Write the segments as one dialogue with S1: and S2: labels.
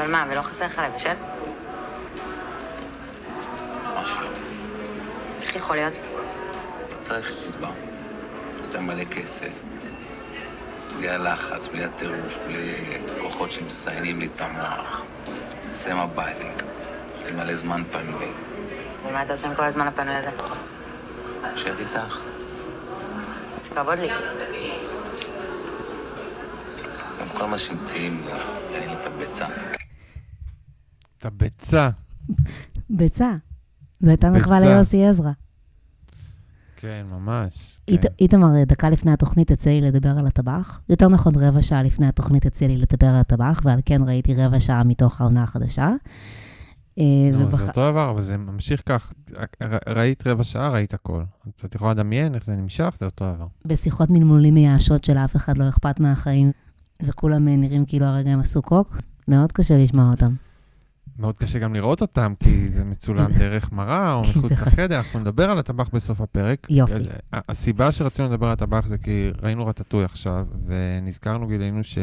S1: אבל מה, ולא חסר לך לבשל?
S2: ממש לא.
S1: איך יכול להיות?
S2: צריך תתבע. עושה מלא כסף. בלי הלחץ, בלי הטירוף, בלי כוחות שמסיינים לי את המוח. עושה מה בא לי. יש לי מלא זמן פנוי.
S1: ומה אתה עושה עם כל הזמן הפנוי הזה?
S2: יושב איתך.
S1: אז כבוד לי.
S2: גם כל מה שמציעים אין לי את הביצה.
S3: את הביצה.
S4: ביצה. זו הייתה. מחווה ליוסי עזרא.
S3: כן, ממש. כן.
S4: איתמר, דקה לפני התוכנית יצא לי לדבר על הטבח. יותר נכון, רבע שעה לפני התוכנית יצא לי לדבר על הטבח, ועל כן ראיתי רבע שעה מתוך העונה החדשה. אה,
S3: נו,
S4: ובח-
S3: זה אותו דבר, אבל זה ממשיך כך. ראית רבע שעה, ראית הכל. את יכולה לדמיין איך זה נמשך, זה אותו דבר.
S4: בשיחות מלמולים מייאשות שלאף אחד לא אכפת מהחיים, וכולם נראים כאילו הרגע הם עשו קוק, מאוד קשה לשמוע אותם.
S3: מאוד קשה גם לראות אותם, כי זה מצולם דרך מראה או מחוץ לחדר. אנחנו נדבר על הטבח בסוף הפרק.
S4: יופי.
S3: אז, ה- הסיבה שרצינו לדבר על הטבח זה כי ראינו רטטוי עכשיו, ונזכרנו, גילינו ש...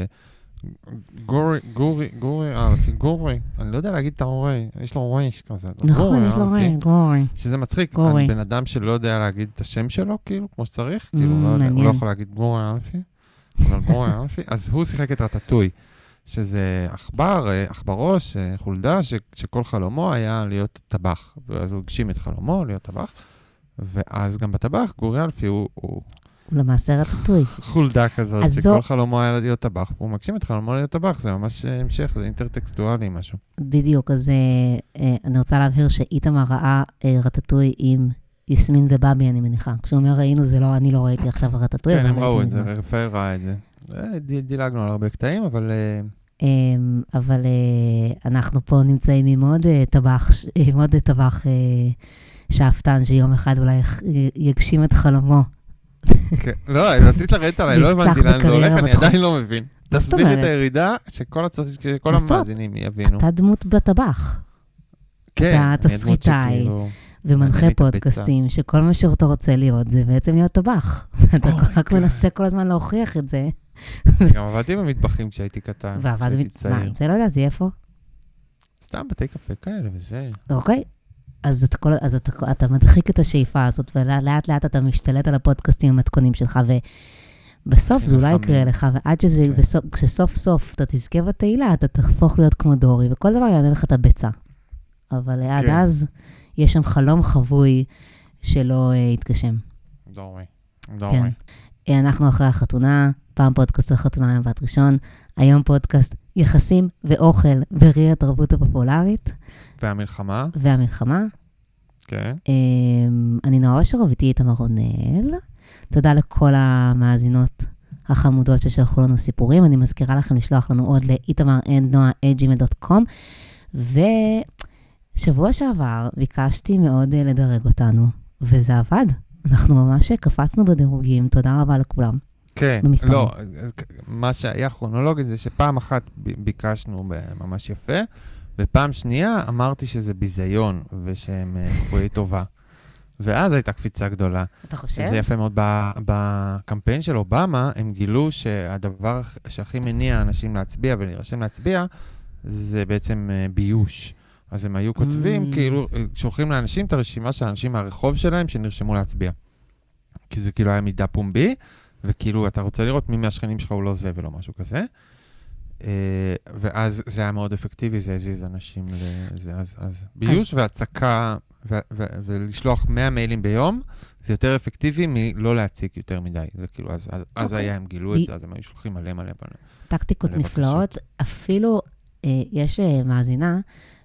S3: גורי, גורי, גורי, אה, לפי גורי, אני לא יודע להגיד את ההורי, יש לו ריש כזה.
S4: נכון, יש לו
S3: אלפי.
S4: ריין, גורי.
S3: שזה מצחיק,
S4: גורי.
S3: אני בן אדם שלא יודע להגיד את השם שלו, כאילו, כמו שצריך,
S4: Mm,
S3: כאילו, לא יודע, הוא לא. יכול להגיד גורי אלפי, אבל גורי אלפי, אז הוא שיחק את רטטוי, שזה עכבר, אה, עכברוש, אה, חולדה, ש- שכל חלומו היה להיות טבח, ואז הוא הגשים את חלומו להיות טבח, ואז גם בטבח, גורי אלפי הוא, הוא
S4: הוא למעשה רטטוי.
S3: חולדה כזאת, שכל
S4: זו-
S3: חלומו היה להיות טבח, והוא מגשים את חלומו להיות טבח, זה ממש אה, המשך, זה אינטרטקסטואלי משהו.
S4: בדיוק, אז אה, אני רוצה להבהיר שאיתמר ראה אה, רטטוי עם יסמין ובאבי, אני מניחה. כשהוא אומר ראינו, זה לא, אני לא ראיתי עכשיו רטטוי,
S3: כן, הם ראו את זה. רפאל ראה את זה. אה, דילגנו על הרבה קטעים, אבל... אה,
S4: אמ, אבל אה, אנחנו פה נמצאים עם עוד טבח, עם עוד טבח שאפתן, שיום אחד אולי יגשים את חלומו.
S3: כן, לא, רצית לרדת עליי, לא הבנתי לאן זה הולך, אני. עדיין לא מבין. תסביר את? הירידה, שכל? המאזינים יבינו.
S4: אתה דמות בטבח,
S3: כן,
S4: אתה
S3: אני הדמות
S4: תסריטאי.
S3: שכאילו-
S4: ומנחה. פודקאסטים, שכל מה שאתה רוצה לראות זה בעצם להיות טבח. אתה רק. מנסה כל הזמן להוכיח את זה.
S3: גם עבדתי במטבחים כשהייתי קטן, כשהייתי
S4: מה,
S3: צעיר.
S4: זה לא ידעתי איפה.
S3: סתם בתי קפה כאלה וזה.
S4: אוקיי. אז, אתה, כל, אז אתה, אתה מדחיק את השאיפה הזאת, ולאט לאט אתה משתלט על הפודקאסטים המתכונים שלך, ובסוף זה אולי. יקרה לך, ועד שזה,
S3: כן.
S4: בסוף, כשסוף סוף אתה תזכה בתהילה, אתה תהפוך להיות כמו דורי, וכל דבר יענה לך את הביצה. אבל עד
S3: כן.
S4: אז, יש שם חלום חבוי שלא אה, יתגשם.
S3: דורי.
S4: כן.
S3: דורי.
S4: אה, אנחנו אחרי החתונה, פעם פודקאסט החתונה עם בת ראשון, היום פודקאסט יחסים ואוכל בראי התרבות הפופולרית
S3: והמלחמה,
S4: והמלחמה.
S3: כן.
S4: אמ, אני נועה אושרוב, איתי איתמר רונל. תודה לכל המאזינות החמודות ששלחו לנו סיפורים. אני מזכירה לכם לשלוח לנו עוד לאיתמר.נועה.gmail.com. ושבוע שעבר ביקשתי מאוד אה, לדרג אותנו, וזה עבד. אנחנו ממש קפצנו בדירוגים, תודה רבה לכולם.
S3: כן,
S4: במספרים.
S3: לא, מה שהיה כרונולוגית זה שפעם אחת ביקשנו ממש יפה, ופעם שנייה אמרתי שזה ביזיון ושהם אה, קבועי טובה. ואז הייתה קפיצה גדולה.
S4: אתה חושב?
S3: שזה יפה מאוד. בקמפיין של אובמה, הם גילו שהדבר הכ- שהכי מניע אנשים להצביע ולהירשם להצביע, זה בעצם אה, ביוש. אז הם היו כותבים,
S4: Mm.
S3: כאילו, אה, שולחים לאנשים את הרשימה של האנשים מהרחוב שלהם שנרשמו להצביע. כי זה כאילו היה מידע פומבי, וכאילו, אתה רוצה לראות מי מהשכנים שלך הוא לא זה ולא משהו כזה. אה, ואז זה היה מאוד אפקטיבי, זה הזיז אנשים לזה. אז, אז ביוש
S4: אז-
S3: והצקה, ו- ו- ולשלוח 100 מיילים ביום, זה יותר אפקטיבי מלא להציק יותר מדי. זה כאילו, אז, אז, אז
S4: אוקיי.
S3: היה, הם גילו את זה, אז הם היו שולחים מלא מלא.
S4: טקטיקות נפלאות. אפילו אה, יש אה, מאזינה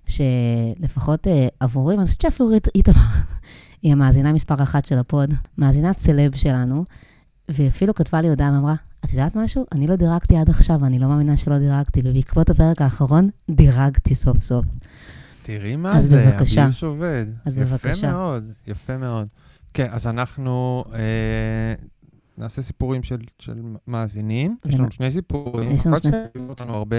S4: שלפחות אה, עבורי, ואני חושבת שאפילו אית- איתמר, היא המאזינה מספר אחת של הפוד, מאזינת סלב שלנו, והיא אפילו כתבה לי הודעה ואמרה, את יודעת משהו? אני לא דירגתי עד עכשיו, ואני לא מאמינה שלא דירגתי, ובעקבות הפרק האחרון, דירגתי סוף סוף.
S3: תראי מה
S4: אז
S3: זה,
S4: בבקשה.
S3: הביוש עובד.
S4: אז
S3: יפה
S4: בבקשה.
S3: מאוד, יפה מאוד. כן, אז אנחנו אה, נעשה סיפורים של, של מאזינים. יש לנו שני סיפורים,
S4: יש לנו שני-
S3: שליוו אותנו הרבה,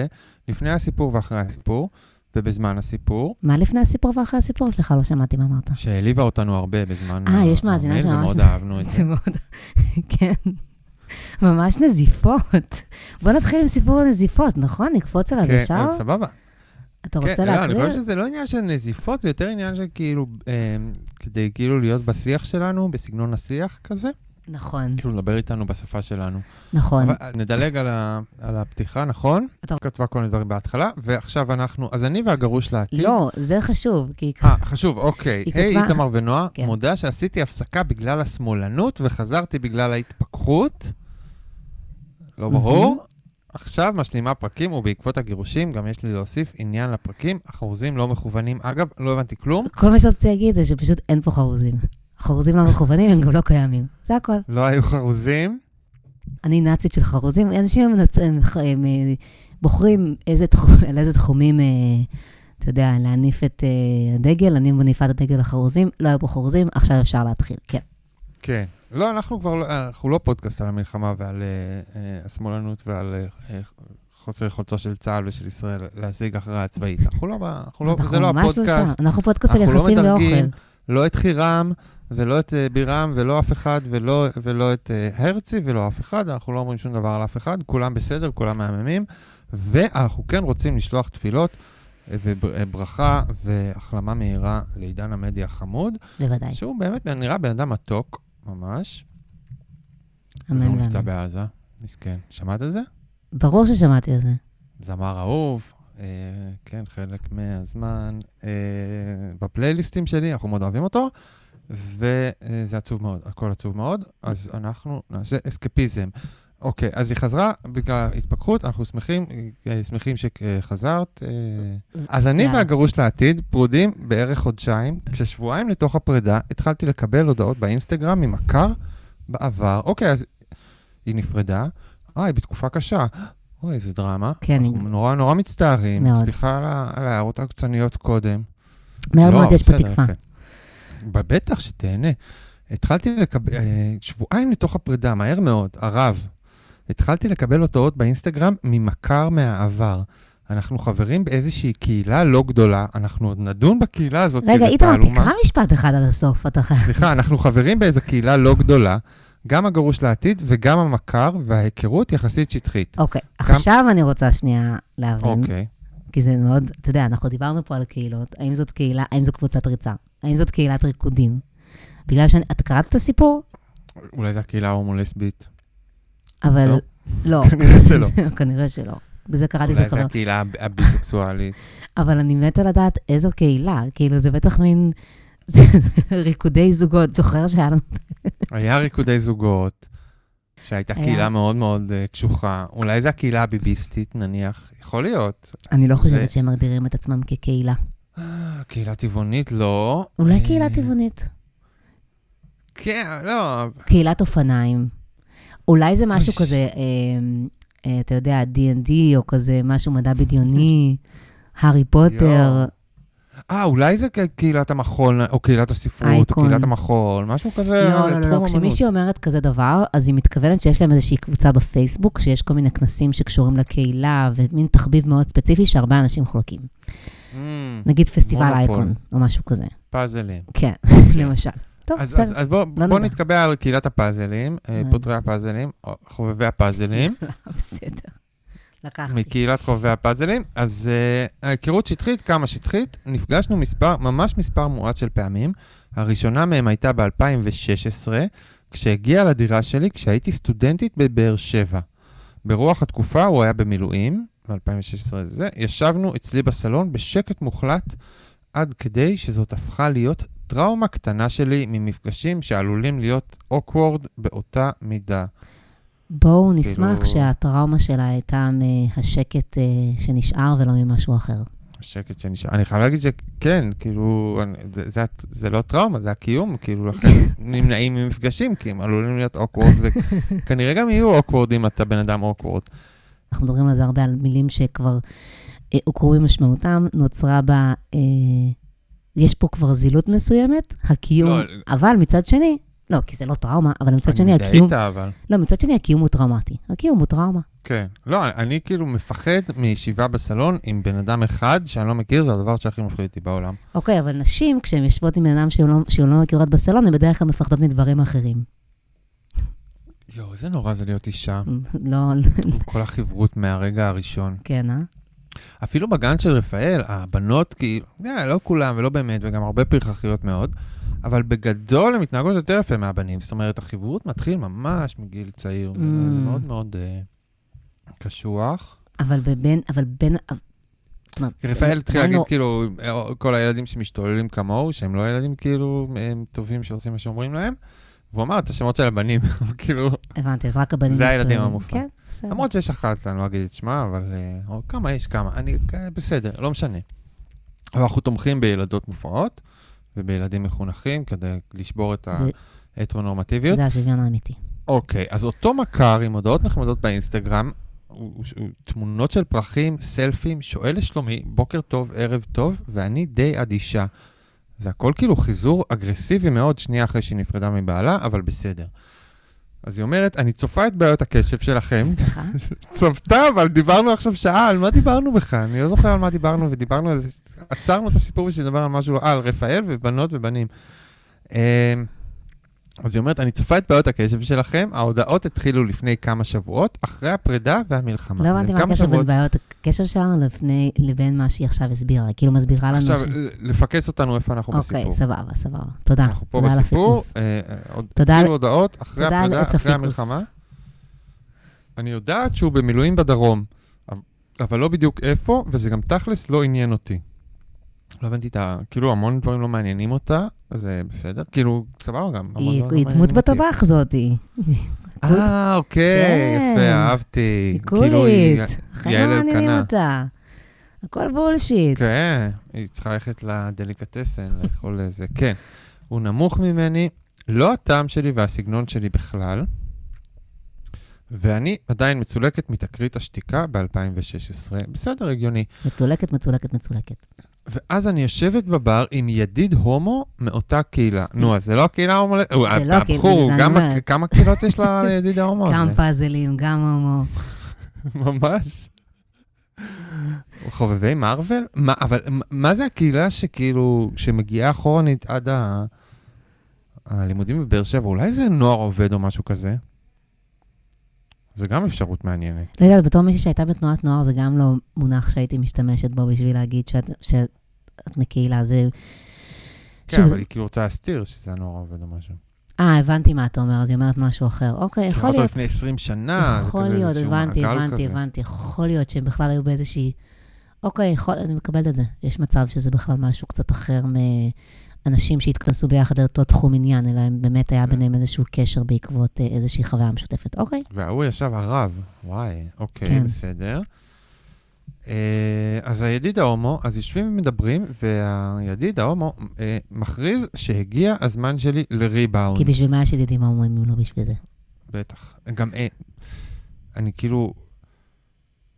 S3: לפני הסיפור ואחרי הסיפור, ובזמן הסיפור,
S4: מה לפני הסיפור ואחרי הסיפור? סליחה, לא שמעתי מה אמרת.
S3: שהעליבה אותנו הרבה בזמן
S4: אה, יש מאזינה
S3: המייל,
S4: שממש-
S3: ומאוד אהבנו את זה.
S4: זה מאוד, כן. ממש נזיפות. בוא נתחיל עם סיפור הנזיפות, נכון? נקפוץ עליו
S3: כן,
S4: ישר?
S3: אה, סבבה.
S4: אתה רוצה
S3: כן, לא, אני
S4: להקריא?
S3: חושב שזה לא עניין של נזיפות, זה יותר עניין של כאילו, אה, כדי כאילו להיות בשיח שלנו, בסגנון השיח כזה,
S4: נכון,
S3: כאילו לדבר איתנו בשפה שלנו.
S4: נכון.
S3: אבל נדלג על, ה, על הפתיחה, נכון?
S4: אתה-
S3: כתבה כל מיני דברים בהתחלה, ועכשיו אנחנו, אז אני והגרוש לעתיד.
S4: לא, זה חשוב, כי...
S3: אה, חשוב, אוקיי.
S4: היא
S3: היי,
S4: כתבה-
S3: איתמר ונועה,
S4: כן.
S3: מודה שעשיתי הפסקה בגלל השמאלנות וחזרתי בגלל ההתפכחות. לא ברור. עכשיו משלימה פרקים, ובעקבות הגירושים גם יש לי להוסיף עניין לפרקים. החרוזים לא מכוונים. אגב, לא הבנתי כלום.
S4: כל מה שרציתי להגיד זה שפשוט אין פה חרוזים. החרוזים לא מכוונים, הם גם לא קיימים. זה הכל.
S3: לא היו חרוזים.
S4: אני נאצית של חרוזים. אנשים מנצ... הם, הם, אה, בוחרים איזה תחום, על איזה תחומים, אה, אתה יודע, להניף את אה, הדגל. אני מניפה את הדגל לחרוזים, לא היו פה חרוזים, עכשיו אפשר להתחיל. כן.
S3: כן. לא, אנחנו כבר לא, אנחנו לא פודקאסט על המלחמה ועל אה, השמאלנות ועל אה, חוסר יכולתו של צה"ל ושל ישראל להשיג הכרעה צבאית. אנחנו לא, אנחנו לא, זה לא
S4: ממש
S3: הפודקאסט.
S4: אנחנו פודקאסט על
S3: אנחנו לא
S4: יחסים
S3: מדרגים
S4: ואוכל.
S3: לא את חירם, ולא את אה, בירם, ולא אף אחד, ולא, ולא את אה, הרצי, ולא אף אחד. אנחנו לא אומרים שום דבר על אף אחד. כולם בסדר, כולם מהממים. ואנחנו כן רוצים לשלוח תפילות אה, וברכה והחלמה מהירה לעידן עמדי החמוד,
S4: בוודאי.
S3: שהוא באמת נראה בן אדם מתוק, ממש.
S4: אמן
S3: והוא נפצע. בעזה, מסכן. שמעת על זה?
S4: ברור ששמעתי על זה.
S3: זמר אהוב, אה, כן, חלק מהזמן אה, בפלייליסטים שלי, אנחנו מאוד אוהבים אותו, וזה עצוב מאוד, הכל עצוב מאוד, אז אנחנו נעשה אסקפיזם. אוקיי, אז היא חזרה בגלל ההתפכחות, אנחנו שמחים, אה, שמחים שחזרת. אה. אז אני. והגרוש לעתיד פרודים בערך חודשיים, כששבועיים לתוך הפרידה התחלתי לקבל הודעות באינסטגרם ממכר בעבר. אוקיי, אז היא נפרדה, אה, היא בתקופה קשה. אוי, איזה דרמה.
S4: כן,
S3: אנחנו נורא נורא מצטערים.
S4: מאוד.
S3: סליחה על ההערות הקצניות קודם.
S4: מהר
S3: לא,
S4: מאוד יש פה תקווה.
S3: בטח שתהנה. התחלתי לקבל, אה, שבועיים לתוך הפרידה, מהר מאוד, הרב. התחלתי לקבל הודעות באינסטגרם ממכר מהעבר. אנחנו חברים באיזושהי קהילה לא גדולה, אנחנו עוד נדון בקהילה הזאת,
S4: רגע, איתמר. תקרא משפט אחד עד הסוף, אתה חייב.
S3: סליחה, אנחנו חברים באיזו קהילה לא גדולה, גם הגרוש לעתיד וגם המכר, וההיכרות יחסית שטחית.
S4: אוקיי, עכשיו אני רוצה שנייה להבין,
S3: אוקיי.
S4: כי זה מאוד, אתה יודע, אנחנו דיברנו פה על קהילות, האם זאת קהילה, האם זו קבוצת ריצה, האם זאת קהילת ריקודים. בגלל שאני, את קראת את הסיפור?
S3: אולי זו הקהילה ההומו-לסבית.
S4: אבל
S3: לא?
S4: לא.
S3: כנראה שלא.
S4: כנראה שלא. בזה קראתי
S3: אולי
S4: זה
S3: זו
S4: חבר.
S3: הקהילה הב- הביסקסואלית.
S4: אבל אני מתה לדעת איזו קהילה, כאילו זה בטח מין ריקודי זוגות, זוכר שהיה לנו...
S3: היה ריקודי זוגות, שהייתה
S4: היה.
S3: קהילה מאוד מאוד אה, קשוחה. אולי זו הקהילה הביביסטית, נניח. יכול להיות.
S4: אני לא
S3: זה-
S4: חושבת שהם מגדירים את עצמם כקהילה.
S3: אה, קהילה טבעונית, לא.
S4: אולי
S3: אה,
S4: קהילה טבעונית.
S3: כן, לא.
S4: קהילת אופניים. אולי זה משהו. כזה, אה, אתה יודע, D&D, או כזה משהו מדע בדיוני, הארי פוטר.
S3: אה, אולי זה קהילת המחול, או קהילת הספרות, או
S4: אייקון.
S3: קהילת המחול, משהו כזה.
S4: לא, לא, לא, לא. כשמישהי אומרת כזה דבר, אז היא מתכוונת שיש להם איזושהי קבוצה בפייסבוק, שיש כל מיני כנסים שקשורים לקהילה, ומין תחביב מאוד ספציפי שהרבה אנשים חולקים.
S3: Mm,
S4: נגיד פסטיבל
S3: מונופול.
S4: אייקון, או משהו כזה.
S3: פאזלים.
S4: כן, למשל. טוב,
S3: אז, אז,
S4: בסדר.
S3: אז בוא,
S4: לא
S3: בוא. נתקבע על קהילת הפאזלים, אה,
S4: אה.
S3: פותרי הפאזלים, או חובבי הפאזלים.
S4: בסדר. לקחתי.
S3: מקהילת חובבי הפאזלים. אז uh, ההיכרות שטחית, כמה שטחית, נפגשנו מספר, ממש מספר מועט של פעמים. הראשונה מהם הייתה ב-2016, כשהגיע לדירה שלי כשהייתי סטודנטית בבאר שבע. ברוח התקופה הוא היה במילואים, ב-2016 זה, ישבנו אצלי בסלון בשקט מוחלט, עד כדי שזאת הפכה להיות טראומה קטנה שלי ממפגשים שעלולים להיות awkward באותה מידה.
S4: בואו נשמח
S3: כאילו-
S4: שהטראומה שלה הייתה מהשקט אה, שנשאר ולא ממשהו אחר.
S3: השקט שנשאר. אני חייב להגיד שכן, כאילו, אני, זה, זה, זה לא טראומה, זה הקיום, כאילו, לכן נמנעים ממפגשים, כי הם עלולים להיות awkward, וכנראה גם יהיו awkward אם אתה בן אדם אוקוורד.
S4: אנחנו מדברים על זה הרבה, על מילים שכבר אה, הוכרו במשמעותם, נוצרה בה, אה, יש פה כבר זילות מסוימת, הקיום,
S3: לא,
S4: אבל מצד שני, לא, כי זה לא טראומה, אבל מצד
S3: אני
S4: שני
S3: מזדהה
S4: הקיום,
S3: איתה, אבל...
S4: לא, מצד שני הקיום הוא טראומטי. הקיום הוא טראומה.
S3: כן. לא, אני, אני כאילו מפחד מישיבה בסלון עם בן אדם אחד שאני לא מכיר, זה הדבר שהכי מפחיד אותי בעולם.
S4: אוקיי, אבל נשים, כשהן יושבות עם בן אדם שהן לא, לא מכירות בסלון, הן בדרך כלל מפחדות מדברים אחרים.
S3: יואו, איזה נורא זה להיות אישה,
S4: לא,
S3: עם כל החברות מהרגע הראשון.
S4: כן, אה?
S3: אפילו בגן של רפאל, הבנות, כאילו, לא כולם ולא באמת, וגם הרבה פרחחיות מאוד, אבל בגדול הן מתנהגות יותר יפה מהבנים. זאת אומרת, החיברות מתחיל ממש מגיל צעיר,
S4: Mm.
S3: מאוד מאוד אה, קשוח.
S4: אבל בבין, אבל בין... זאת אומרת,
S3: כי רפאל התחיל להגיד,
S4: לנו-
S3: כאילו, אה, כל הילדים שמשתוללים כמוהו, שהם לא ילדים כאילו הם טובים שעושים מה שאומרים להם, והוא אמר את השמות של הבנים, כאילו,
S4: הבנתי, אז רק הבנים...
S3: זה הילדים. המופעים.
S4: כן, בסדר.
S3: למרות שיש אחת, אני לא אגיד את שמה, אבל אה, או כמה יש, כמה, אני, אה, בסדר, לא משנה. אבל אנחנו תומכים בילדות מופרעות ובילדים מחונכים כדי לשבור את ההטרונורמטיביות.
S4: זה השוויון האמיתי.
S3: אוקיי, אז אותו מכר עם הודעות נחמדות באינסטגרם, תמונות של פרחים, סלפים, שואל לשלומי, בוקר טוב, ערב טוב, ואני די אדישה. זה הכל כאילו חיזור אגרסיבי מאוד שנייה אחרי שהיא נפרדה מבעלה, אבל בסדר. אז היא אומרת, אני צופה את בעיות הקשב שלכם.
S4: סליחה.
S3: צפתה, אבל דיברנו עכשיו שעה, על מה דיברנו בכלל? אני לא זוכר על מה דיברנו, ודיברנו על זה, עצרנו את הסיפור בשביל לדבר על משהו, אה, על רפאל ובנות ובנים. אז היא אומרת, אני צופה את בעיות הקשב שלכם, ההודעות התחילו לפני כמה שבועות, אחרי הפרידה והמלחמה.
S4: לא הבנתי מה הקשר בין בעיות הקשר שלנו לפני, לבין מה שהיא עכשיו הסבירה. כאילו מסבירה לנו...
S3: עכשיו,
S4: ש-
S3: לפקס אותנו איפה אנחנו
S4: אוקיי,
S3: בסיפור.
S4: סבבה, סבבה. תודה.
S3: אנחנו פה
S4: תודה
S3: בסיפור. אה, אה, עוד
S4: תודה
S3: התחילו הודעות אחרי
S4: תודה
S3: הפרידה, אחרי
S4: הפיקוס.
S3: המלחמה. אני יודעת שהוא במילואים בדרום, אבל לא בדיוק איפה, וזה גם תכלס לא עניין אותי. לא הבנתי את ה... כאילו, המון דברים לא מעניינים אותה, זה בסדר. כאילו, סבבה גם.
S4: היא
S3: לא
S4: דמות. בטבח זאתי.
S3: אה, אוקיי,
S4: כן.
S3: יפה, אהבתי.
S4: היא קולית. חיים לא מעניינים. אותה. הכל בולשיט.
S3: כן, היא צריכה ללכת לדליקטסן, לאכול איזה, כן. הוא נמוך ממני, לא הטעם שלי והסגנון שלי בכלל, ואני עדיין מצולקת מתקרית השתיקה ב-2016. בסדר, הגיוני.
S4: מצולקת, מצולקת, מצולקת.
S3: ואז אני יושבת בבר עם ידיד הומו מאותה קהילה. נו, אז זה לא הקהילה ההומו...
S4: זה לא הקהילה,
S3: הבחור,
S4: זה אומרת.
S3: כמה קהילות יש לידיד ההומו הזה?
S4: גם פאזלים, גם הומו.
S3: ממש. חובבי מארוול? מה, אבל מה זה הקהילה שכאילו, שמגיעה אחורנית עד ה... הלימודים בבאר שבע? אולי זה נוער עובד או משהו כזה? זה גם אפשרות מעניינת.
S4: לא יודעת, בתור מישהי שהייתה בתנועת נוער, זה גם לא מונח שהייתי משתמשת בו בשביל להגיד שאת, שאת מקהילה. זה...
S3: כן,
S4: שוב,
S3: אבל
S4: זה-
S3: היא כאילו רוצה להסתיר שזה הנוער עובד או משהו.
S4: אה, הבנתי מה אתה אומר, אז היא אומרת משהו אחר. אוקיי, יכול להיות.
S3: לפני 20 שנה,
S4: יכול להיות, הבנתי, הבנתי,
S3: כזה.
S4: הבנתי. יכול להיות שהם בכלל היו באיזושהי... אוקיי, יכול, אני מקבלת את זה. יש מצב שזה בכלל משהו קצת אחר מאנשים שהתכנסו ביחד לאותו תחום עניין, אלא הם באמת היה ביניהם איזשהו קשר בעקבות אה, איזושהי חוויה משותפת. אוקיי.
S3: וההוא ישב הרב, וואי, אוקיי,
S4: כן.
S3: בסדר. אה, אז הידיד ההומו, אז יושבים ומדברים, והידיד ההומו אה, מכריז שהגיע הזמן שלי לריבאונד.
S4: כי בשביל מה יש ידידים ההומואים אם לא בשביל זה?
S3: בטח. גם אה, אני כאילו,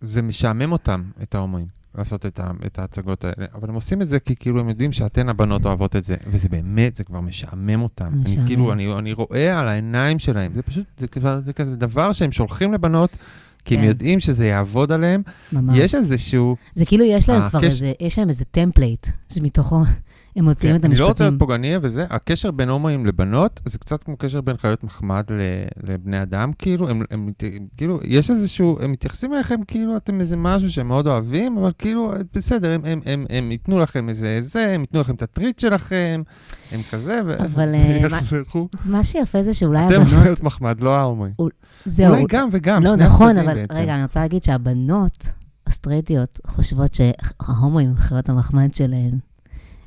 S3: זה משעמם אותם, את ההומואים, לעשות את, ה, את ההצגות האלה, אבל הם עושים את זה כי כאילו הם יודעים שאתן הבנות אוהבות את זה, וזה באמת, זה כבר משעמם אותם. אני
S4: משעמם.
S3: כאילו, אני, אני רואה על העיניים שלהם, זה פשוט, זה, כבר, זה כזה דבר שהם שולחים לבנות, כי הם
S4: כן.
S3: יודעים שזה יעבוד עליהם.
S4: ממש.
S3: יש איזשהו,
S4: זה כאילו יש להם כבר
S3: הקש-
S4: איזה, יש להם איזה template, שמתוכו הם מוציאים
S3: כן,
S4: את
S3: אני לא רוצה
S4: המשפטים.
S3: להיות פוגעני וזה, הקשר בין הומואים לבנות, זה קצת כמו קשר בין חיות מחמד לבני אדם, כאילו, הם, הם, הם, כאילו, יש איזשהו, הם מתייחסים אליכם כאילו אתם איזה משהו שהם מאוד אוהבים, אבל כאילו, בסדר, הם, הם, הם, הם ייתנו לכם איזה זה, הם ייתנו לכם את ה treat שלכם, הם כזה, ו...
S4: אבל, אה, מה-
S3: ויחזרו.
S4: מה שיפה זה שאולי
S3: אתם
S4: הבנות...
S3: חיות מחמד, לא ההומואים.
S4: זהו.
S3: אולי גם וגם,
S4: לא,
S3: שני
S4: נכון, אבל
S3: בעצם.
S4: רגע, אני רוצה להגיד שהבנות הסטרייטיות חושבות שההומואים הם חיות המחמד שלהם.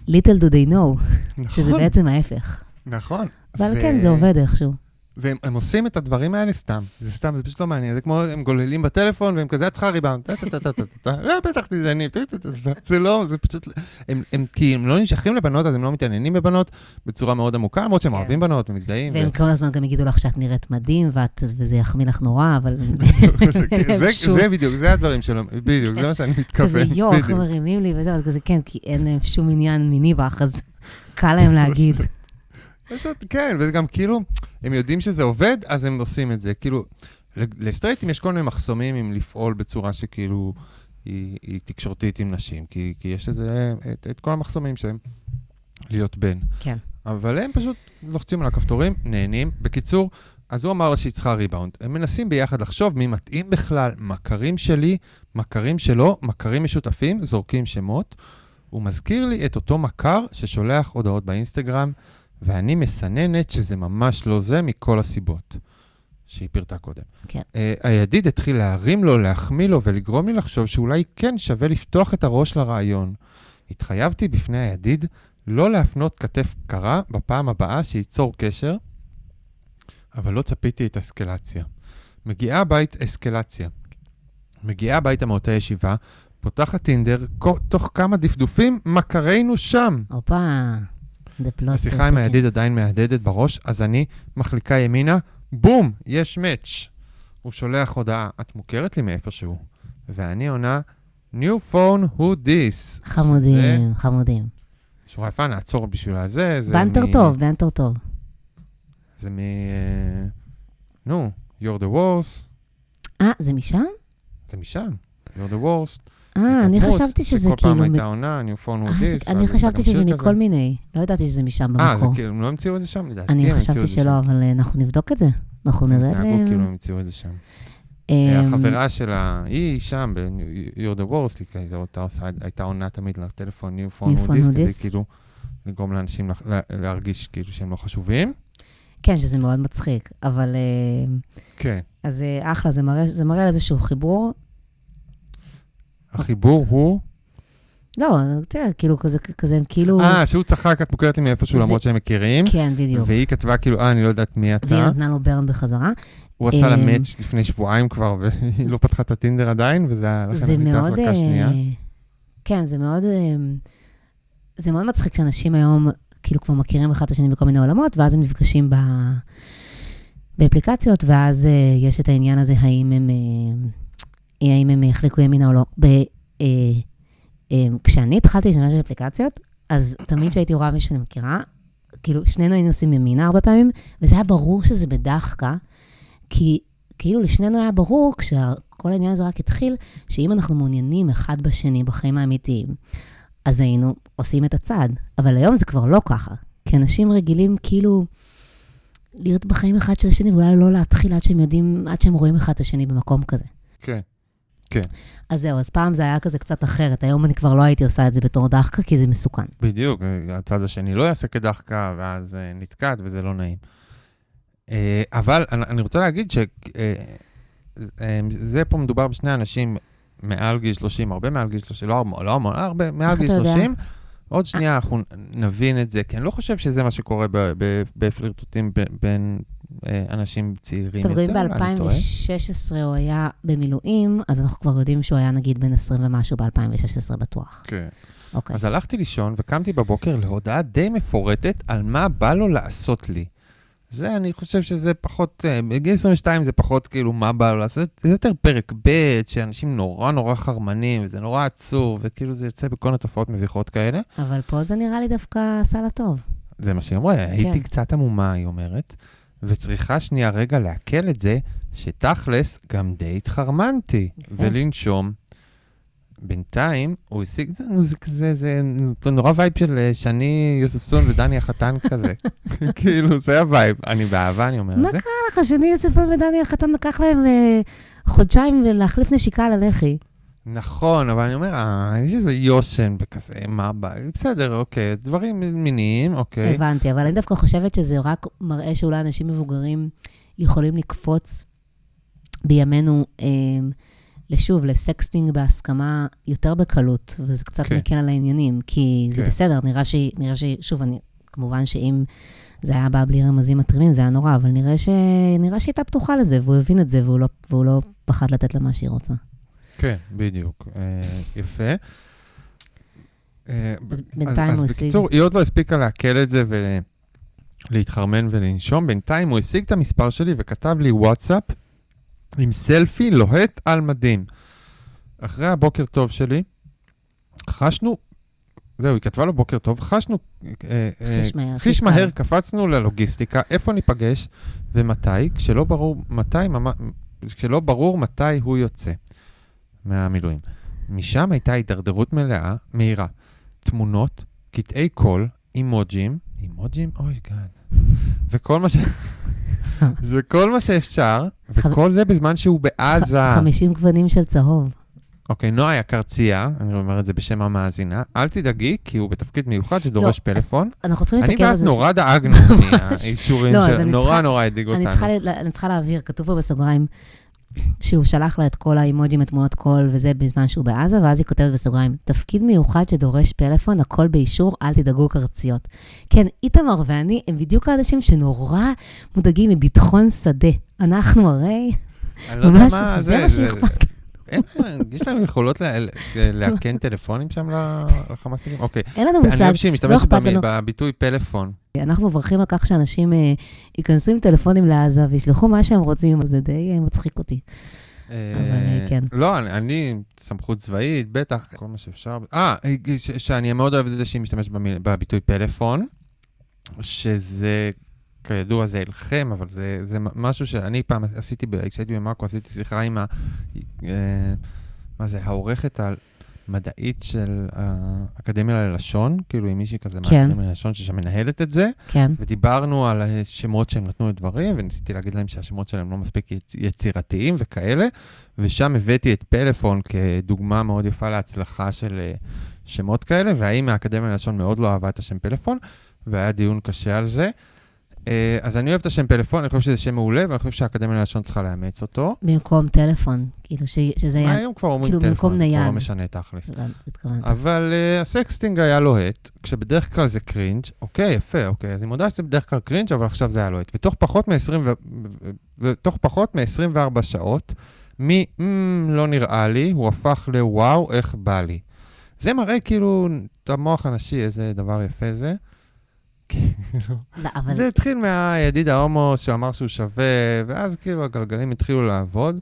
S4: Little do they know, שזה
S3: נכון,
S4: בעצם ההפך.
S3: נכון.
S4: אבל
S3: ו-
S4: כן, זה עובד איכשהו.
S3: והם הם עושים את הדברים האלה סתם, זה סתם, זה פשוט לא מעניין, זה כמו הם גוללים בטלפון והם כזה, את צריכה ריבאונד, לא, בטח טה, זה לא, זה פשוט, הם, כי הם לא נשכים לבנות, אז הם לא מתעניינים בבנות בצורה מאוד עמוקה, למרות שהם
S4: כן.
S3: אוהבים בנות ומזדהים.
S4: והם כל הזמן גם יגידו לך שאת נראית מדהים, וזה יחמיא לך נורא, אבל...
S3: זה- זה- בדיוק, זה הדברים שלו, בדיוק, זה מה שאני מתכוון.
S4: כזה יו, איך
S3: בדיוק.
S4: מרימים לי וזהו, אז כזה כן, כי אין להם שום עניין מיני בך, אז קל להם להגיד.
S3: כן, וגם כאילו, הם יודעים שזה עובד, אז הם עושים את זה. כאילו, לסטרייטים יש כל מיני מחסומים עם לפעול בצורה שכאילו היא, היא תקשורתית עם נשים, כי, כי יש לזה את, את כל המחסומים שהם להיות בן.
S4: כן.
S3: אבל הם פשוט לוחצים על הכפתורים, נהנים. בקיצור, אז הוא אמר לה שהיא צריכה ריבאונד. הם מנסים ביחד לחשוב מי מתאים בכלל, מכרים שלי, מכרים שלו, מכרים משותפים, זורקים שמות. הוא מזכיר לי את אותו מכר ששולח הודעות באינסטגרם, ואני מסננת שזה ממש לא זה מכל הסיבות שהיא פירטה קודם.
S4: כן.
S3: Uh, הידיד התחיל להרים לו, להחמיא לו ולגרום לי לחשוב שאולי כן שווה לפתוח את הראש לרעיון. התחייבתי בפני הידיד לא להפנות כתף קרה בפעם הבאה שייצור קשר, אבל לא צפיתי את אסקלציה. מגיעה הבית אסקלציה. מגיעה הביתה מאותה ישיבה, פותחת טינדר, תוך כמה דפדופים, מכרינו שם.
S4: הופה,
S3: השיחה עם הידיד. עדיין מהדהדת בראש, אז אני מחליקה ימינה, בום, יש מאץ'. הוא שולח הודעה, את מוכרת לי מאיפשהו. ואני עונה, New phone, who this?
S4: חמודים, חמודים.
S3: שזה שורה יפה, נעצור בשביל הזה. זה
S4: בנטר
S3: מ-
S4: טוב, בנטר טוב.
S3: זה מ... נו, You're the worst.
S4: אה, זה משם?
S3: זה משם. You're the worst.
S4: אה, אני חשבתי שזה
S3: שכל
S4: כאילו...
S3: פעם
S4: מ-
S3: הייתה עונה, New phone,
S4: אה, זה-
S3: this.
S4: אני
S3: ואז
S4: חשבתי שזה מכל. מיני. לא ידעתי שזה משם
S3: אה, זה
S4: במקור.
S3: כאילו, הם לא המציאו את זה שם? לדעתי
S4: אני חשבתי
S3: זה
S4: שלא. אבל אה, אנחנו נבדוק את זה. אנחנו נראה
S3: התנהגו. כאילו הם המציאו את זה שם.
S4: אמ,
S3: החברה שלה, היא שם, ב-You're the worst, היא הייתה עונה תמיד לטלפון New phone this,
S4: who
S3: כדי. כאילו לגרום לאנשים להרגיש כאילו שהם לא חשובים.
S4: כן, שזה מאוד מצחיק, אבל... אה,
S3: כן.
S4: אז אה, אחלה, זה זה מראה על איזשהו חיבור.
S3: החיבור הוא...
S4: לא, תראה, כאילו כזה, כזה, הם כאילו...
S3: אה, שהוא צחק, את מוכרת לי מאיפשהו
S4: זה-
S3: למרות שהם מכירים.
S4: כן, בדיוק.
S3: והיא כתבה כאילו, אה, אני לא יודעת מי
S4: והיא
S3: אתה.
S4: נתנה לו ברן בחזרה.
S3: הוא עשה לה
S4: אמ,
S3: מאץ' לפני שבועיים כבר, והיא לא פתחה את הטינדר עדיין, וזה היה לכן
S4: זה
S3: הייתה
S4: מאוד...
S3: החלקה
S4: אה,
S3: שנייה.
S4: כן, זה מאוד... אה, זה מאוד מצחיק שאנשים היום כאילו כבר מכירים אחד את השני בכל מיני עולמות, ואז הם נפגשים ב... באפליקציות, ואז אה, יש את העניין הזה, האם הם, האם הם יחליקו ימינה או לא. ב, אה, אה, כשאני התחלתי להשתמש באפליקציות, אז תמיד כשהייתי רואה מי שאני מכירה, כאילו, שנינו היינו עושים ימינה הרבה פעמים, וזה היה ברור שזה בדחקה, כי כאילו לשנינו היה ברור, כשכל העניין הזה רק התחיל, שאם אנחנו מעוניינים אחד בשני בחיים האמיתיים, אז היינו עושים את הצעד. אבל היום זה כבר לא ככה. כי אנשים רגילים כאילו להיות בחיים אחד של השני, ואולי לא להתחיל עד שהם יודעים, עד שהם רואים אחד את השני במקום כזה.
S3: כן.
S4: אז זהו, אז פעם זה היה כזה קצת אחרת. היום אני כבר לא הייתי עושה את זה בתור דחקה, כי זה מסוכן.
S3: בדיוק, אה, הצד השני לא יעשה כדחקה, ואז אה, נתקעת, וזה לא נעים. אה, אבל אני רוצה להגיד שזה פה מדובר בשני אנשים מעל גיל 30, הרבה מעל גיל 30, לא הרבה, לא המון, הרבה, מעל גיל
S4: אתה יודע?
S3: 30. עוד שנייה אנחנו נבין את זה, כי אני לא חושב שזה מה שקורה בפלירטוטים בין אה, אנשים צעירים יותר. אני טועה.
S4: ב-2016 הוא היה במילואים, אז אנחנו כבר יודעים שהוא היה נגיד בן 20 ומשהו ב-2016 בטוח.
S3: כן.
S4: אוקיי.
S3: אז הלכתי לישון וקמתי בבוקר להודעה די מפורטת על מה בא לו לעשות לי. זה, אני חושב שזה פחות, אה, בגיל 22 זה פחות כאילו מה בא לו לעשות, זה יותר פרק ב', שאנשים נורא נורא חרמנים, וזה נורא עצוב, וכאילו זה יוצא בכל מיני תופעות מביכות כאלה.
S4: אבל פה זה נראה לי דווקא עשה לה טוב.
S3: זה מה שהיא אמרה, הייתי
S4: כן.
S3: קצת עמומה, היא אומרת, וצריכה שנייה רגע לעכל את זה, שתכלס גם די התחרמנתי,
S4: יפה.
S3: ולנשום. בינתיים, הוא השיג, זה, זה, זה, נורא vibe של אה, שני יוספסון ודני החתן כזה. כאילו, זה ה vibe. אני באהבה, אני אומר
S4: מה
S3: את זה.
S4: קרה לך שני יוספסון ודני החתן לקח להם אה, חודשיים להחליף נשיקה על הלחי?
S3: נכון, אבל אני אומר, אה, יש איזה יושן בכזה, מה בא, בסדר, אוקיי, דברים מיניים, אוקיי.
S4: הבנתי, אבל אני דווקא חושבת שזה רק מראה שאולי אנשים מבוגרים יכולים לקפוץ בימינו, אה, לשוב, לסקסטינג בהסכמה יותר בקלות, וזה קצת
S3: כן.
S4: מקל על העניינים, כי זה
S3: כן.
S4: בסדר, נראה שהיא, נראה שהיא, שוב, אני, כמובן שאם זה היה בא בלי רמזים מתרימים, זה היה נורא, אבל נראה, ש... נראה שהיא הייתה פתוחה לזה, והוא הבין את זה, והוא לא, והוא לא פחד לתת לה מה שהיא רוצה.
S3: כן, בדיוק. אה, יפה. אה,
S4: אז בינתיים הוא
S3: אז
S4: השיג.
S3: בקיצור, היא עוד לא הספיקה לעכל את זה ולהתחרמן ולנשום. בינתיים הוא השיג את המספר שלי וכתב לי וואטסאפ עם סלפי לוהט על מדים. אחרי הבוקר טוב שלי, חשנו, זהו, היא כתבה לו בוקר טוב, חשנו, אה, אה,
S4: חיש מהר,
S3: חיש. מהר, קפצנו ללוגיסטיקה, איפה ניפגש ומתי, כשלא ברור מתי, כשלא ברור מתי הוא יוצא מהמילואים. משם הייתה הידרדרות מלאה, מהירה. תמונות, קטעי קול, אימוג'ים, אימוג'ים? oh god. וכל מה ש... זה כל מה שאפשר, וכל זה בזמן שהוא בעזה.
S4: 50 גוונים של צהוב.
S3: אוקיי, נועה יא קרצייה, אני אומר את זה בשם המאזינה, אל תדאגי, כי הוא בתפקיד מיוחד שדורש
S4: לא,
S3: פלאפון.
S4: אנחנו צריכים
S3: אני
S4: להתעכב על
S3: ואת
S4: זה.
S3: נורא דאגנו מהאישורים
S4: לא, אז
S3: של...
S4: אני
S3: נורא נורא הדאיג
S4: אני
S3: אותנו.
S4: אני צריכה להבהיר, כתוב פה בסוגריים, שהוא שלח לה את כל האימוג'ים, את תמונות קול וזה בזמן שהוא בעזה, ואז היא כותבת בסוגריים, תפקיד מיוחד שדורש פלאפון, הכל באישור, אל תדאגו קרציות. כן, איתמר ואני הם בדיוק האנשים שנורא מודאגים מביטחון שדה. אנחנו הרי,
S3: אני לא יודע
S4: ממש,
S3: מה
S4: זה מה
S3: זה.
S4: שאכפת.
S3: יש להם יכולות לאכן טלפונים שם לחמאסניקים? אוקיי.
S4: אין לנו
S3: אני
S4: מושג,
S3: אוהב שהיא
S4: לא
S3: משתמשת
S4: אכפת לנו.
S3: בביטוי פלאפון.
S4: אנחנו מברכים על כך שאנשים אה, ייכנסו עם טלפונים לעזה וישלחו מה שהם רוצים, אז זה די אה, מצחיק אותי. אה, כן.
S3: לא, אני- סמכות צבאית, בטח, כל מה שאפשר. אה, שאני מאוד אוהב את זה שהיא משתמשת בביטוי פלאפון, שזה, כידוע, זה אליכם, אבל זה זה משהו שאני פעם עשיתי, כשהייתי במאקו, עשיתי שיחה עם ה... מה זה, העורכת המדעית של האקדמיה ללשון, כאילו עם מישהי כזה
S4: כן.
S3: מהאקדמיה ללשון שמנהלת את זה.
S4: כן.
S3: ודיברנו על השמות שהם נתנו לדברים, וניסיתי להגיד להם שהשמות שלהם לא מספיק יצ... יצירתיים וכאלה, ושם הבאתי את פלאפון כדוגמה מאוד יפה להצלחה של אה, שמות כאלה, והאם מהאקדמיה ללשון מאוד לא אהבה את השם פלאפון, והיה דיון קשה על זה. אה, אז אני אוהב את השם פלאפון, אני חושב שזה שם מעולה, ואני חושב שהאקדמיה ללשון צריכה לאמץ אותו.
S4: במקום טלפון, כאילו ש- שזה היה...
S3: היום כבר אומרים
S4: כאילו
S3: טלפון, זה כבר לא. משנה תכלס.
S4: לא.
S3: אבל uh, הסקסטינג היה לוהט, כשבדרך כלל זה cringe, אוקיי, יפה, אוקיי, אז אני מודה שזה בדרך כלל cringe, אבל עכשיו זה היה לוהט. ותוך פחות מ-20 ו... ותוך פחות מ-24 שעות, מ... Mm, לא נראה לי, הוא הפך לוואו, איך בא לי. זה מראה כאילו את המוח הנשי, איזה דבר יפה זה. כאילו,
S4: לא, אבל
S3: זה התחיל מהידיד ההומו שאמר שהוא שווה, ואז כאילו הגלגלים התחילו לעבוד.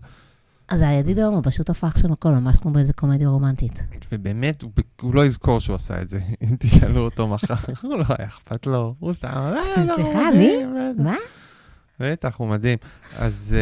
S4: אז הידיד ההומו פשוט הפך שם הכל, ממש כמו באיזה קומדיה רומנטית.
S3: ובאמת, הוא, הוא לא יזכור שהוא עשה את זה, אם תשאלו אותו מחר. הוא לא היה אכפת לו, הוא סתם, אה, לא,
S4: סליחה,
S3: מדהים, בטח."
S4: מה?
S3: בטח, הוא מדהים. אז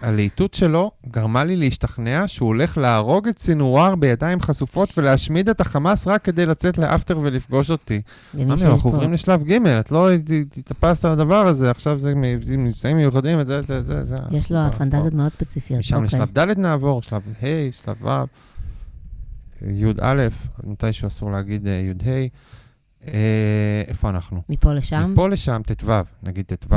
S3: uh, הלהיטות שלו גרמה לי להשתכנע שהוא הולך להרוג את סינואר בידיים חשופות ולהשמיד את החמאס רק כדי לצאת לאפטר ולפגוש אותי.
S4: שיש
S3: אנחנו עוברים לשלב ג', את לא הת- התאפסת על הדבר הזה, עכשיו זה מבצעים מיוחדים, זה, זה, זה, זה.
S4: יש לו פנטזיות. מאוד ספציפיות.
S3: משם
S4: אוקיי.
S3: לשלב ד' נעבור, שלב ה', שלב ו', י"א, מתישהו אסור להגיד אה, י"ה. אה, איפה אנחנו?
S4: מפה לשם?
S3: מפה לשם ט"ו, נגיד ט"ו,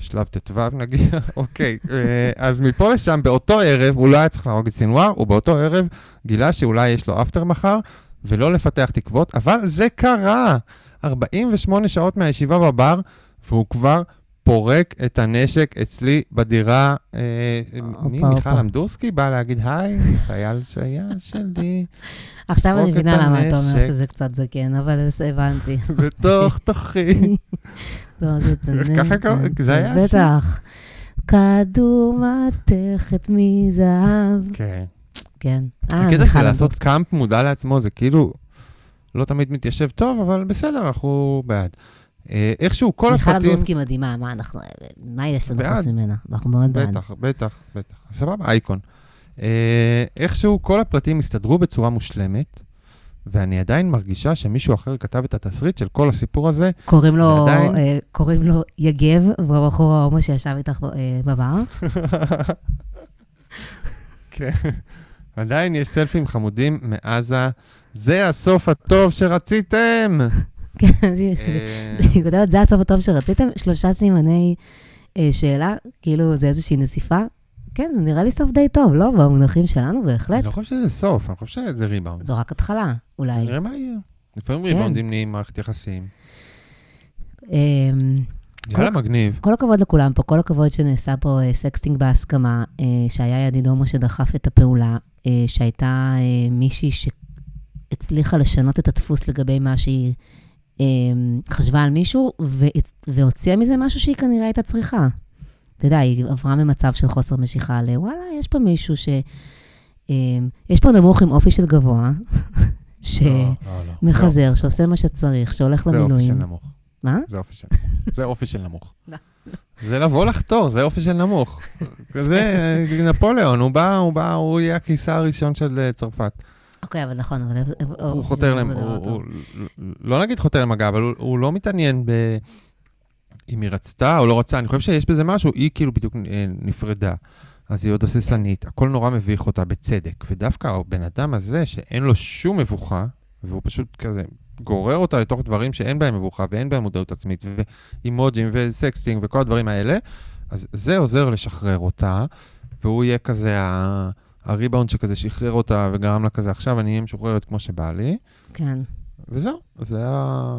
S3: שלב ט"ו נגיד, אוקיי. אה, אז מפה לשם, באותו ערב, הוא לא היה צריך להרוג את סינואר, הוא באותו ערב גילה שאולי יש לו אפטר מחר, ולא לפתח תקוות, אבל זה קרה. 48 שעות מהישיבה בבר, והוא כבר פורק את הנשק אצלי בדירה. אה, מי?
S4: הופה,
S3: מיכל. אמדורסקי באה להגיד, היי, חייל שייל שלי,
S4: עכשיו אני מבינה למה אתה אומר. שזה קצת זקן, אבל הבנתי.
S3: בתוך תוכי. ככה זה היה השיר.
S4: בטח. כדור מתכת מזהב.
S3: כן.
S4: כן. אה,
S3: הקטע של לעשות. קאמפ מודע לעצמו, זה כאילו לא תמיד מתיישב טוב, אבל בסדר, אנחנו בעד. אה, איכשהו כל
S4: מיכל
S3: הפרטים...
S4: אמדורסקי מדהימה, מה אנחנו... מה יש לנו. חוץ ממנה? אנחנו מאוד בעד.
S3: בטח, בטח, בטח. סבבה, אייקון. אה, איכשהו כל הפרטים הסתדרו בצורה מושלמת, ואני עדיין מרגישה שמישהו אחר כתב את התסריט של כל הסיפור הזה.
S4: קוראים לו,
S3: ועדיין-
S4: אה, קוראים לו יגב, והוא הבחור ההומו שישב איתך אה, בבר. כן.
S3: עדיין יש סלפים חמודים מעזה. זה הסוף הטוב שרציתם!
S4: כן, זה-
S3: אה,
S4: כותבת, זה הסוף הטוב שרציתם? שלושה סימני אה, שאלה, כאילו זה איזושהי נסיפה. כן, זה נראה לי סוף די טוב, לא? במונחים שלנו, בהחלט.
S3: אני לא חושב שזה סוף, אני חושב שזה ריבאונד.
S4: זו רק התחלה, אולי.
S3: נראה מה יהיה. לפעמים
S4: כן.
S3: ריבאונדים נהיים מערכת יחסים.
S4: אמ,
S3: יאללה,
S4: כל-
S3: מגניב.
S4: כל הכבוד לכולם פה, כל הכבוד שנעשה פה אה, sexting בהסכמה, שהיה ידיד הומו שדחף את הפעולה, שהייתה מישהי שהצליחה לשנות את הדפוס לגבי מה שהיא חשבה על מישהו, והוציאה מזה משהו שהיא כנראה הייתה צריכה. אתה יודע, היא עברה ממצב של חוסר משיכה לוואלה, יש פה מישהו ש... אה, יש פה נמוך עם אופי של גבוה,
S3: לא, לא, לא.
S4: שמחזר, שעושה מה שצריך, שהולך
S3: זה אופי של
S4: למילואים.
S3: נמוך.
S4: מה?
S3: זה אופי של זה אופי של נמוך.
S4: לא.
S3: זה לבוא לחתור, זה אופי של נמוך. זה נפוליאון, הוא בא, הוא בא, הוא יהיה הקיסר הראשון של אה, צרפת.
S4: אוקיי, אבל נכון, אבל...
S3: הוא חותר, הוא-
S4: טוב.
S3: הוא- לא נגיד חותר למגע, אבל הוא- לא מתעניין ב... אם היא רצתה או לא רצתה, אני חושב שיש בזה משהו, היא כאילו בדיוק אה, נפרדה. אז היא עוד הססנית, הכל נורא מביך אותה, בצדק. ודווקא הבן אדם הזה, שאין לו שום מבוכה, והוא פשוט כזה גורר אותה לתוך דברים שאין בהם מבוכה ואין בהם מודעות עצמית, ואימוג'ים וסקסטינג וכל הדברים האלה, אז זה עוזר לשחרר אותה, והוא יהיה כזה ה... הריבאונד שכזה שחרר אותה וגרם לה כזה, עכשיו אני אהיה משוחררת כמו שבא לי,
S4: כן.
S3: וזהו, זה, ה...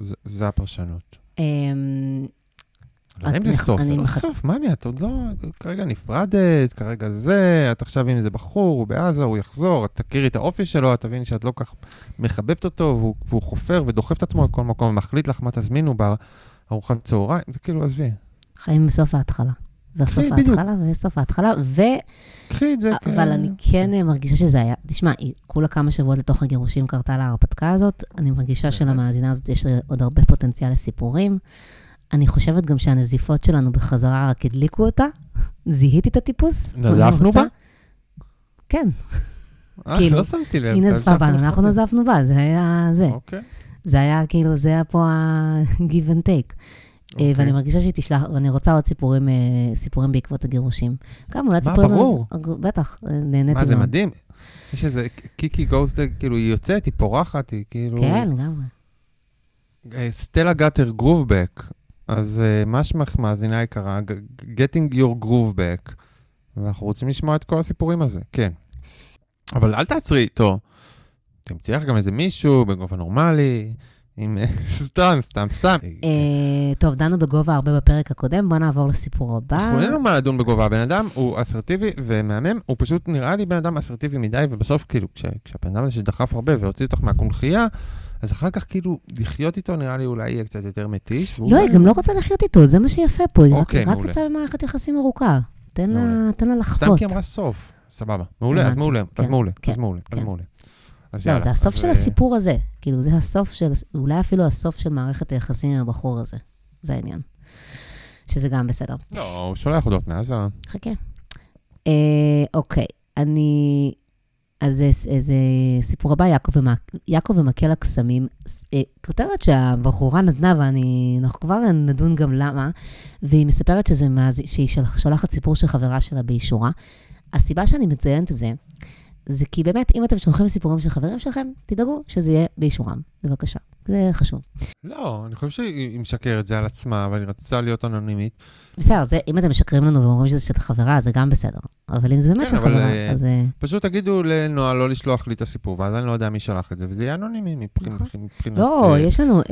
S3: זה, זה הפרשנות.
S4: אמ,
S3: לא יודע אם זה סוף, זה לא סוף, ממי, את עוד לא, כרגע נפרדת, כרגע זה, את עכשיו עם איזה בחור, הוא בעזה, הוא יחזור, את תכירי את האופי שלו, את תביני שאת לא כך מחבבת אותו, והוא, והוא חופר ודוחף את עצמו לכל מקום, ומחליט לך מה תזמינו בארוחת צהריים, זה כאילו, עזבי,
S4: חיים בסוף ההתחלה. בסוף
S3: כן, בדיוק.
S4: ההתחלה וסוף ההתחלה, ו...
S3: קחי את זה. כ-
S4: אבל אני כן אה, מרגישה שזה היה, תשמע, כולה כמה שבועות לתוך הגירושים קרתה לה ההרפתקה הזאת, אני מרגישה שלמאזינה הזאת יש עוד הרבה פוטנציאל לסיפורים. אני חושבת גם שהנזיפות שלנו בחזרה רק הדליקו אותה. זיהיתי את הטיפוס.
S3: נזפנו
S4: רוצה-
S3: בה?
S4: כן,
S3: אה,
S4: כאילו,
S3: לא שמתי לב.
S4: היא נזפה בנו, אנחנו. נזפנו בה, זה היה זה.
S3: אוקיי.
S4: זה היה כאילו, זה היה פה ה-give and take. אה,
S3: אוקיי.
S4: ואני מרגישה שהיא תשלח, ואני רוצה עוד סיפורים, אה, סיפורים בעקבות הגירושים. גם אולי
S3: מה,
S4: סיפורים...
S3: ברור.
S4: בטח, אה, נהניתי
S3: מה, זה
S4: מאוד.
S3: מדהים. יש איזה קיקי גוסט, כאילו, היא יוצאת, היא פורחת, היא כאילו...
S4: כן, לגמרי.
S3: אה, סטלה גאטר גרובבק, אז אה, מה שמך מאזינה יקרה? getting your groove back. ואנחנו רוצים לשמוע את כל הסיפורים הזה, כן. אבל אל תעצרי איתו. תמצאי לך גם איזה מישהו בגובה נורמלי, עם... סתם, סתם, סתם.
S4: אה, טוב, דנו בגובה הרבה בפרק הקודם, בוא נעבור לסיפור הבא.
S3: אנחנו אין לנו מה לדון בגובה, הבן אדם הוא אסרטיבי ומהמם, הוא פשוט נראה לי בן אדם אסרטיבי מדי, ובסוף כאילו, כש- כשהבן אדם הזה שדחף הרבה והוציא אותך מהקונכייה, אז אחר כך כאילו, לחיות איתו נראה לי אולי יהיה קצת יותר מתיש.
S4: לא, היא גם לא רוצה לחיות איתו, זה מה שיפה פה, היא רק-
S3: אוקיי.
S4: רוצה במערכת יחסים ארוכה. תן לה- לה
S3: סתם
S4: לחוות.
S3: כי אמרה סוף. סבבה. מעולה, אז. מעולה, אז
S4: כן,
S3: מעולה,
S4: כן,
S3: אז מעולה, אז
S4: לא,
S3: יאללה.
S4: זה הסוף
S3: אז,
S4: של
S3: אה,
S4: הסיפור הזה. כאילו, זה הסוף של, אולי אפילו הסוף של מערכת היחסים עם הבחור הזה. זה העניין. שזה גם בסדר.
S3: לא, הוא שולח הודעות מעזה.
S4: חכה. אה, אוקיי, אני... אז זה, זה סיפור הבא, יעקב, ומק, יעקב ומקל הקסמים. אה, כותרת שהבחורה נתנה, ואני, אנחנו כבר נדון גם למה, והיא מספרת שזה מאז, שהיא שולחת סיפור של חברה שלה באישורה. הסיבה שאני מציינת את זה, זה כי באמת, אם אתם שולחים סיפורים של חברים שלכם, תדאגו שזה יהיה באישורם. בבקשה. זה חשוב.
S3: לא, אני חושב שהיא משקרת זה על עצמה, אבל היא רצתה להיות אנונימית.
S4: בסדר, זה, אם אתם משקרים לנו ואומרים שזה של חברה, זה גם בסדר. אבל אם זה באמת
S3: כן,
S4: של חברה,
S3: אה,
S4: אז... אה,
S3: פשוט תגידו לנועה לא לשלוח לי את הסיפור, ואז אני לא יודע מי שלח את זה, וזה יהיה אנונימי מבחינ-
S4: נכון.
S3: מבחינת...
S4: לא,
S3: אה,
S4: יש לנו, אה,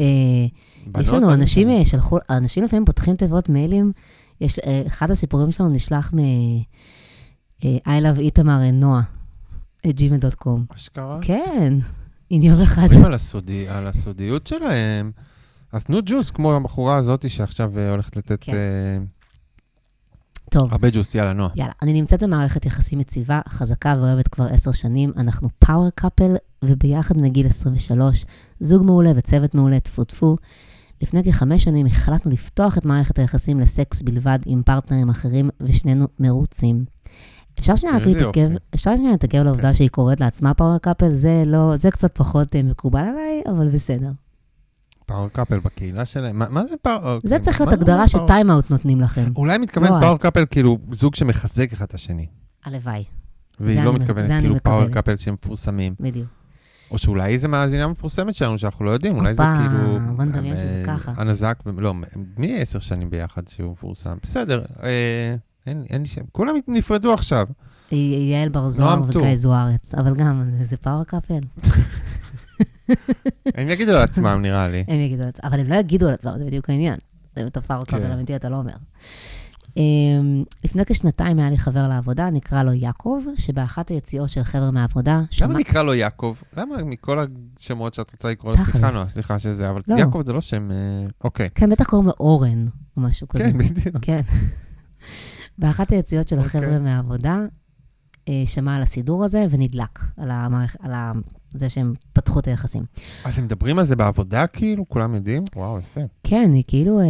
S3: בנות,
S4: יש לנו אנשים
S3: משנה?
S4: אה, שלחו, אנשים לפעמים פותחים תיבות מיילים, יש, אה, אחד הסיפורים שלנו נשלח מ... אה, I love איתמר נועה, gmail.com.
S3: אשכרה?
S4: כן, אם יום אחד...
S3: מדברים על הסודי- על הסודיות שלהם, אז תנו ג'וס, כמו הבחורה הזאת שעכשיו אה, הולכת לתת
S4: כן.
S3: אה,
S4: טוב,
S3: הרבה ג'וס, יאללה, נועה.
S4: יאללה, אני נמצאת במערכת יחסים יציבה, חזקה ואוהבת כבר עשר שנים. אנחנו פאוור קאפל, וביחד מגיל 23, זוג מעולה וצוות מעולה, טפו טפו. לפני כחמש שנים החלטנו לפתוח את מערכת היחסים לסקס בלבד עם פרטנרים אחרים, ושנינו מרוצים. אפשר שנייה להתעכב. אפשר שנייה להתעכב על העובדה שהיא קוראת לעצמה power couple, זה לא, זה קצת פחות אה, מקובל עליי, אבל בסדר.
S3: power couple בקהילה שלהם, מה- מה זה power?
S4: זה צריך להיות
S3: הגדרה power?
S4: ש
S3: time
S4: out נותנים לכם.
S3: אולי מתכוון
S4: לא
S3: power
S4: את.
S3: couple כאילו זוג שמחזק אחד את השני.
S4: הלוואי,
S3: והיא לא מתכוונת כאילו
S4: power.
S3: couple שהם מפורסמים.
S4: בדיוק.
S3: או שאולי זה מאזינה מפורסמת שלנו שאנחנו לא יודעים, אולי זה כאילו...
S4: בוא נדמיין שזה
S3: אה,
S4: ככה.
S3: הנזק, לא, מי עשר שנים ביחד שהוא מפורסם? בסדר, אה, אין אין שם. כולם נפרדו עכשיו.
S4: יעל בר זוהר. וגיא זוארץ, אבל גם, זה power couple.
S3: הם יגידו לעצמם, נראה לי.
S4: הם יגידו את זה, אבל הם לא יגידו על עצמם, זה בדיוק העניין. זה את ה power
S3: כן.
S4: couple אמיתי, אתה לא אומר. אמ, לפני כשנתיים היה לי חבר לעבודה, נקרא לו יעקב, שבאחת היציאות של חבר'ה מהעבודה,
S3: למה. נקרא לו יעקב? למה מכל השמות שאת רוצה לקרוא לו? סליחה, נועה, סליחה שזה, אבל
S4: לא.
S3: יעקב זה לא שם... אה, אוקיי.
S4: כן, בטח קוראים לו אורן, או משהו כזה.
S3: כן, בדיוק.
S4: כן. באחת היציאות של
S3: אוקיי.
S4: החבר'ה מהעבודה, אה, שמע על הסידור הזה ונדלק, על המערכ- על ה- זה שהם פתחו את היחסים.
S3: אז הם מדברים על זה בעבודה, כאילו? כולם יודעים? וואו, יפה.
S4: כן, היא כאילו, אה,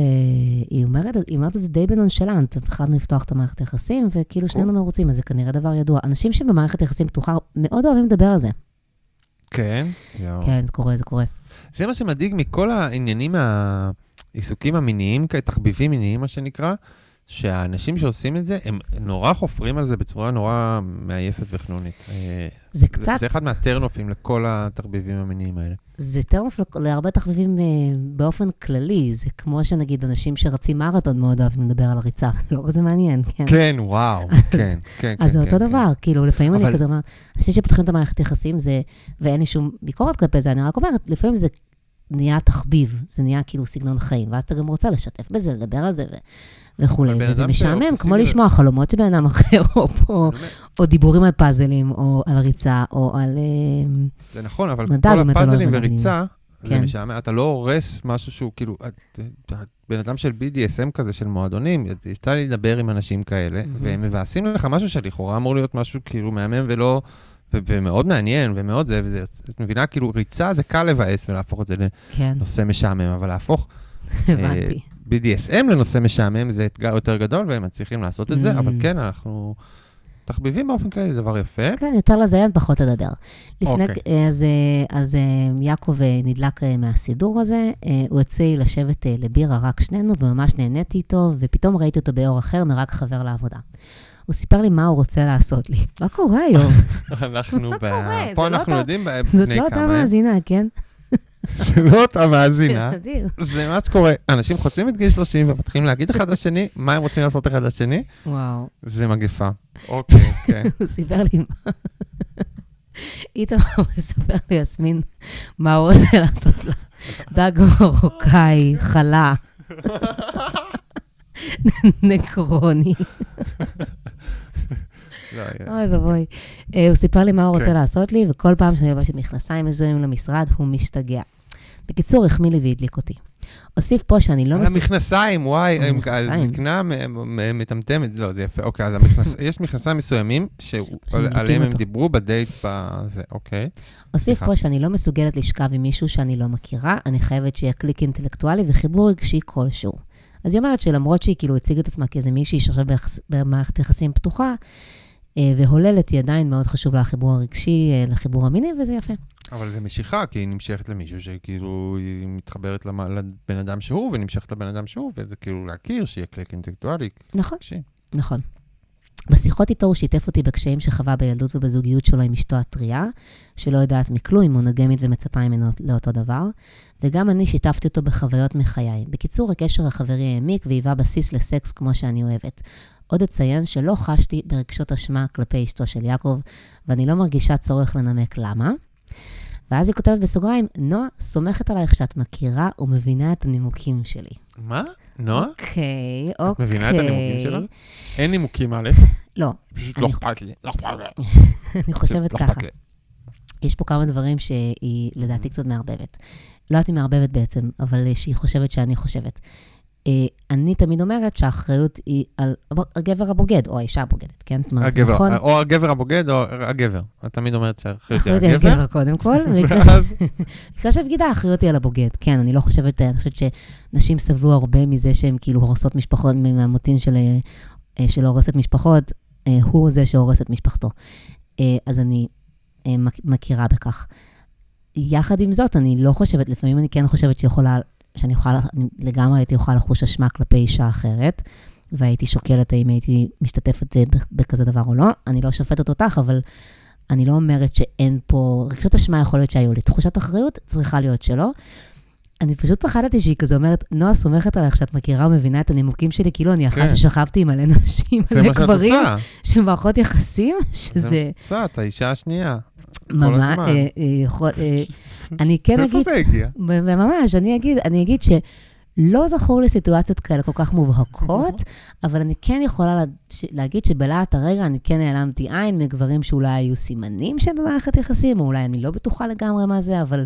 S4: היא אומרת, היא אומרת את זה די בנונשלנט, החלטנו לפתוח את המערכת היחסים, וכאילו שנינו מרוצים, אז זה כנראה דבר ידוע. אנשים שבמערכת יחסים פתוחה מאוד אוהבים לדבר על זה.
S3: כן? יואו.
S4: כן, זה קורה, זה קורה.
S3: זה מה שמדאיג מכל העניינים ה... עיסוקים המיניים, תחביבים מיניים, מה שנקרא, שהאנשים שעושים את זה, הם נורא חופרים על זה בצורה נורא מעייפת וחנונית. אה,
S4: זה קצת,
S3: זה אחד מהטרנופים לכל התחביבים המיניים האלה.
S4: זה טרנוף להרבה תחביבים אה, באופן כללי. זה כמו שנגיד אנשים שרצים מרתון מאוד אוהבים לדבר על הריצה. לא כזה מעניין, כן.
S3: כן, וואו, כן, כן, כן.
S4: אז זה
S3: כן,
S4: אותו
S3: כן.
S4: דבר, כאילו, לפעמים אני
S3: אבל-
S4: כזה אומרת, אנשים שפותחים את המערכת יחסים, זה, ואין לי שום ביקורת כלפי זה, אני רק אומרת, לפעמים זה נהיה תחביב, זה נהיה כאילו סגנון חיים, ואז אתה גם רוצה לשתף בזה, לדבר על זה ו- וכולי, וזה משעמם, כמו לשמוע חלומות של בן אדם אחר, או, דיבורים על פאזלים, או על ריצה, או על... אה,
S3: זה נכון, אבל כל הפאזלים
S4: לא הבנתי.
S3: וריצה, זה
S4: כן.
S3: משעמם, אתה לא הורס משהו שהוא כאילו, בן אדם של BDSM כזה, של מועדונים, יצא לי לדבר עם אנשים כאלה. והם מבאסים לך משהו שלכאורה אמור להיות משהו כאילו מהמם ולא, ומאוד מעניין ומאוד זה, וזה, את מבינה, כאילו ריצה זה קל לבאס ולהפוך את זה
S4: כן,
S3: לנושא משעמם, אבל להפוך
S4: הבנתי.
S3: BDSM לנושא משעמם זה אתגר יותר גדול, והם מצליחים לעשות את זה, אבל
S4: Mm.
S3: כן, אנחנו... תחביבים באופן כללי זה דבר יפה.
S4: כן, יותר לזיין, פחות לדבר. לפני,
S3: אוקיי.
S4: אה, אז, אה, אז אה, יעקב אה, נדלק מהסידור הזה, הוא הציע לי לשבת לבירה רק שנינו, וממש נהניתי איתו, ופתאום ראיתי אותו באור אחר מרק חבר לעבודה. הוא סיפר לי מה הוא רוצה לעשות לי. מה קורה היום?
S3: אנחנו
S4: מה
S3: ב... פה
S4: לא
S3: אנחנו
S4: אותה-
S3: יודעים
S4: זאת
S3: בני
S4: לא אותה
S3: כמה הם.
S4: מאזינה, כן?
S3: זה לא אותה מאזינה. זה מה שקורה. אנשים חוצים את גיל 30 ומתחילים להגיד אחד לשני מה הם רוצים לעשות אחד לשני,
S4: וואו.
S3: זה מגפה. אוקיי, כן.
S4: הוא סיפר לי מה... איתמר מספר לי, יסמין, מה הוא רוצה לעשות לה. דג מרוקאי, חלה. נקרוני.
S3: לא,
S4: אוי ואבוי. אה, הוא סיפר לי מה הוא רוצה
S3: כן.
S4: לעשות לי, וכל פעם שאני לובשת מכנסיים מזוהים למשרד, הוא משתגע. בקיצור, החמיא לי והדליק אותי. אוסיף פה שאני לא
S3: על. המכנסיים, וואי,
S4: המכנסיים.
S3: הזקנה מטמטמת, לא, זה יפה. אוקיי, אז יש מכנסיים מסוימים שעליהם הם. דיברו בדייט בזה, אוקיי.
S4: אוסיף. פה שאני לא מסוגלת לשכב עם מישהו שאני לא מכירה, אני חייבת שיהיה קליק אינטלקטואלי וחיבור רגשי כלשהו. אז היא אומרת שלמרות שהיא כאילו הציגה את עצמה כאיזה מישהי שעכשיו במערכת יחסים פתוחה, אה, והוללת, היא עדיין מאוד חשוב לה החיבור הרגשי, אה, לחיבור המיני, וזה יפה.
S3: אבל זה משיכה, כי היא נמשכת למישהו שכאילו היא מתחברת למ- לבן אדם שהוא, ונמשכת לבן אדם שהוא, וזה כאילו להכיר, שיהיה קליק אינטלקטואלי.
S4: נכון,
S3: רגשי.
S4: נכון. בשיחות איתו הוא שיתף אותי בקשיים שחווה בילדות ובזוגיות שלו עם אשתו הטריה, שלא יודעת מכלום, היא מונוגמית ומצפה ממנו לאותו דבר, וגם אני שיתפתי אותו בחוויות מחיי. בקיצור, הקשר החברי העמיק והיווה בסיס לסקס כמו שאני אוהבת. עוד אציין שלא חשתי ברגשות אשמה כלפי אשתו של יעקב, ואני לא מרגישה צורך לנמק למה. ואז היא כותבת בסוגריים, נועה, סומכת עלייך שאת מכירה ומבינה את הנימוקים שלי.
S3: מה? נועה?
S4: אוקיי,
S3: את
S4: אוקיי.
S3: מבינה את הנימוקים שלה? אין נימוקים א',
S4: לא,
S3: פשוט לא אכפת לי. לא אכפת לי.
S4: אני חושבת
S3: לא
S4: ככה. יש פה כמה דברים שהיא לדעתי קצת מערבבת. לא יודעת אם מערבבת בעצם, אבל שהיא חושבת שאני חושבת. אה, אני תמיד אומרת שהאחריות היא על הגבר הבוגד, או האישה הבוגדת, כן? זאת אומרת,
S3: הגבר,
S4: נכון.
S3: או הגבר הבוגד או הגבר. את תמיד אומרת שהאחריות היא
S4: האחריות היא על
S3: הגבר.
S4: הגבר קודם כל, במקרה-
S3: ואז
S4: במקרה של בגידה, האחריות היא על הבוגד. כן, אני לא חושבת, אני חושבת שנשים סבלו הרבה מזה שהן כאילו הורסות משפחות, מהמוטין של, אה, אה, של הורסת משפחות, הוא זה שהורס את משפחתו. אז אני מכ- מכירה בכך. יחד עם זאת, אני לא חושבת, לפעמים אני כן חושבת שיכולה, שאני יכולה, לגמרי הייתי יכולה לחוש אשמה כלפי אישה אחרת, והייתי שוקלת האם הייתי משתתפת בכזה דבר או לא. אני לא שופטת אותך, אבל אני לא אומרת שאין פה, רגשות אשמה יכול להיות שהיו לי. תחושת אחריות צריכה להיות שלא. אני פשוט פחדתי שהיא כזה אומרת, נועה סומכת עליך שאת מכירה ומבינה את הנימוקים שלי, כאילו אני אחת
S3: כן.
S4: ששכבתי עם מלא נשים, מלא גברים. שמערכות יחסים,
S3: זה מה
S4: שזה
S3: שאת עושה, את האישה השנייה.
S4: ממש. אה, אה, אה, אני כן
S3: איפה
S4: אגיד,
S3: זה הגיע?
S4: ממש, אני אגיד, אני אגיד שלא זכור לי סיטואציות כאלה כל כך מובהקות, אבל אני כן יכולה לה- ש- להגיד שבלהט הרגע אני כן נעלמתי עין מגברים שאולי היו סימנים שהם במערכת יחסים, או אולי אני לא בטוחה לגמרי מה זה, אבל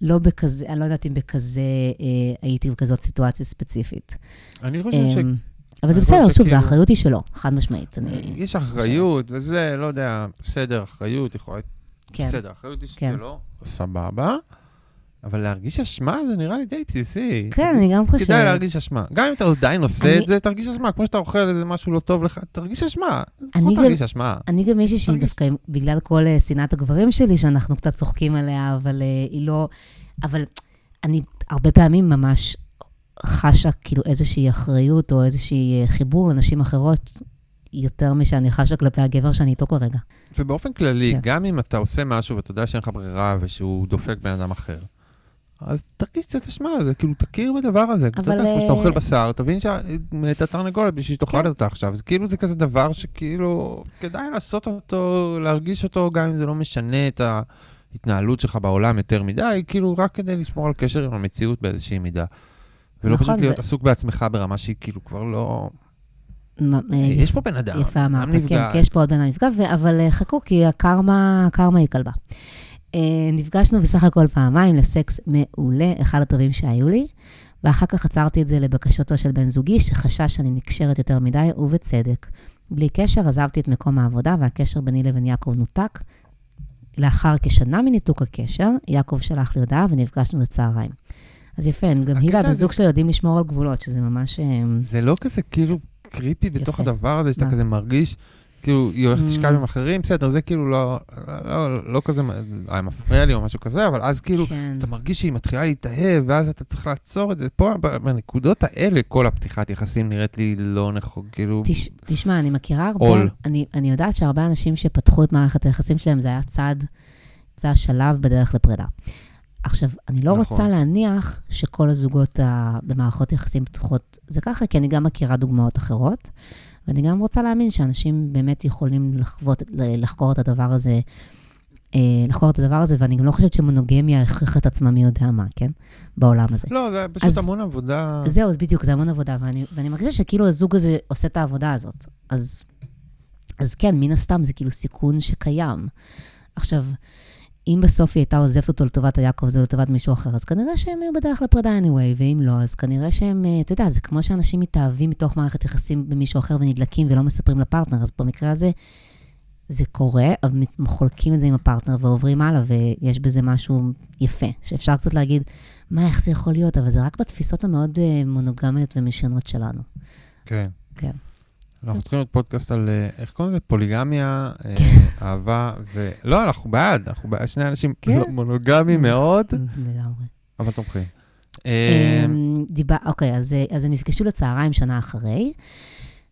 S4: לא בכזה, אני לא יודעת אם בכזה, אה, הייתי בכזאת סיטואציה ספציפית.
S3: אני חושב ש...
S4: אמ, אבל זה בסדר, שוב,
S3: שכאילו-
S4: האחריות היא שלו, חד משמעית. אני...
S3: יש אחריות, וזה, לא יודע, בסדר, אחריות יכולה...
S4: כן.
S3: בסדר, אחריות היא
S4: כן.
S3: שלו, סבבה. אבל להרגיש אשמה זה נראה לי די בסיסי.
S4: כן, אני גם חושבת.
S3: כדאי להרגיש אשמה. גם אם אתה עדיין עושה
S4: אני-
S3: את זה, תרגיש אשמה. כמו שאתה אוכל איזה משהו לא טוב לך, תרגיש אשמה.
S4: אני גם-
S3: תרגיש אשמה.
S4: אני גם מישהי שהיא. דווקא, בגלל כל אה, שנאת הגברים שלי, שאנחנו קצת צוחקים עליה, אבל אה, היא לא... אבל אני הרבה פעמים ממש חשה כאילו איזושהי אחריות או איזושהי אה, חיבור לנשים אחרות, יותר משאני חשה כלפי הגבר שאני איתו כרגע.
S3: ובאופן כללי,
S4: כן.
S3: גם אם אתה עושה משהו ואתה יודע שאין לך ברירה ושהוא דופק בן אדם אחר, אז תרגיש קצת אשמה על זה, כאילו, תכיר בדבר הזה. אתה
S4: אבל,
S3: יודע, כמו שאתה
S4: אה,
S3: אוכל בשר, תבין שאת התרנגולת בשביל שתאכל
S4: כן.
S3: אותה עכשיו. זה כאילו, זה כזה דבר שכאילו, כדאי לעשות אותו, להרגיש אותו, גם אם זה לא משנה את ההתנהלות שלך בעולם יותר מדי, כאילו, רק כדי לשמור על קשר עם המציאות באיזושהי מידה. ולא
S4: נכון,
S3: פשוט להיות
S4: ו-
S3: עסוק בעצמך ברמה שהיא כאילו כבר לא...
S4: מה- אה,
S3: יש פה בן אדם,
S4: יפה
S3: אדם
S4: אמרת, כן,
S3: נפגע.
S4: כי יש פה עוד בן אדם נפגע, אבל אה, חכו, כי הקרמה, הקרמה היא כלבה. אה, נפגשנו בסך הכל פעמיים לסקס מעולה, אחד הטובים שהיו לי, ואחר כך עצרתי את זה לבקשתו של בן זוגי, שחשש שאני נקשרת יותר מדי, ובצדק. בלי קשר, עזבתי את מקום העבודה, והקשר ביני לבין יעקב נותק. לאחר כשנה מניתוק הקשר, יעקב שלח לי הודעה ונפגשנו לצהריים. אז יפה, גם היא והבן זוג שלו יודעים לשמור על גבולות, שזה ממש... אה,
S3: זה לא כזה כאילו קריפי בתוך. הדבר הזה, שאתה? כזה מרגיש, כאילו, היא הולכת לשכב
S4: Mm.
S3: עם אחרים, בסדר, זה כאילו לא, לא, לא, לא כזה, היה מפריע לי או משהו כזה, אבל אז כאילו,
S4: כן.
S3: אתה מרגיש שהיא מתחילה להתאהב, ואז אתה צריך לעצור את זה. פה, בנקודות האלה, כל הפתיחת יחסים נראית לי לא נכון, כאילו...
S4: תש, תשמע, אני מכירה הרבה. אני, אני יודעת שהרבה אנשים שפתחו את מערכת היחסים שלהם, זה היה צעד, זה השלב בדרך לפרידה. עכשיו, אני לא
S3: נכון.
S4: רוצה להניח שכל הזוגות ה, במערכות יחסים פתוחות זה ככה, כי אני גם מכירה דוגמאות אחרות, ואני גם רוצה להאמין שאנשים באמת יכולים לחוות, לחקור את הדבר הזה, אה, לחקור את הדבר הזה, ואני גם לא חושבת שמונוגמיה הכריחה את עצמה מי יודע מה, כן? בעולם הזה.
S3: לא, זה פשוט
S4: אז-
S3: המון עבודה.
S4: זהו, בדיוק, זה המון עבודה, ואני, ואני מרגישה שכאילו הזוג הזה עושה את העבודה הזאת. אז, אז כן, מן הסתם זה כאילו סיכון שקיים. עכשיו, אם בסוף היא הייתה עוזבת אותו לטובת היעקב הזה לטובת מישהו אחר, אז כנראה שהם היו בדרך לפרידה anyway, ואם לא, אז כנראה שהם, אה, אתה יודע, זה כמו שאנשים מתאהבים מתוך מערכת יחסים במישהו אחר ונדלקים ולא מספרים לפרטנר, אז במקרה הזה זה קורה, אבל חולקים את זה עם הפרטנר ועוברים הלאה, ויש בזה משהו יפה, שאפשר קצת להגיד, מה, איך זה יכול להיות, אבל זה רק בתפיסות המאוד אה, מונוגמיות ומיושנות שלנו.
S3: כן.
S4: כן.
S3: אנחנו צריכים להיות פודקאסט על, אה, איך קוראים לזה? פוליגמיה, אה,
S4: כן.
S3: אהבה, ו... לא, אנחנו בעד, אנחנו בעד, שני אנשים
S4: כן.
S3: לא מונוגמיים מאוד,
S4: לגמרי.
S3: אבל תומכים. אה,
S4: אמ, דיבר, אוקיי, אז, אה, אז הם נפגשו לצהריים שנה אחרי.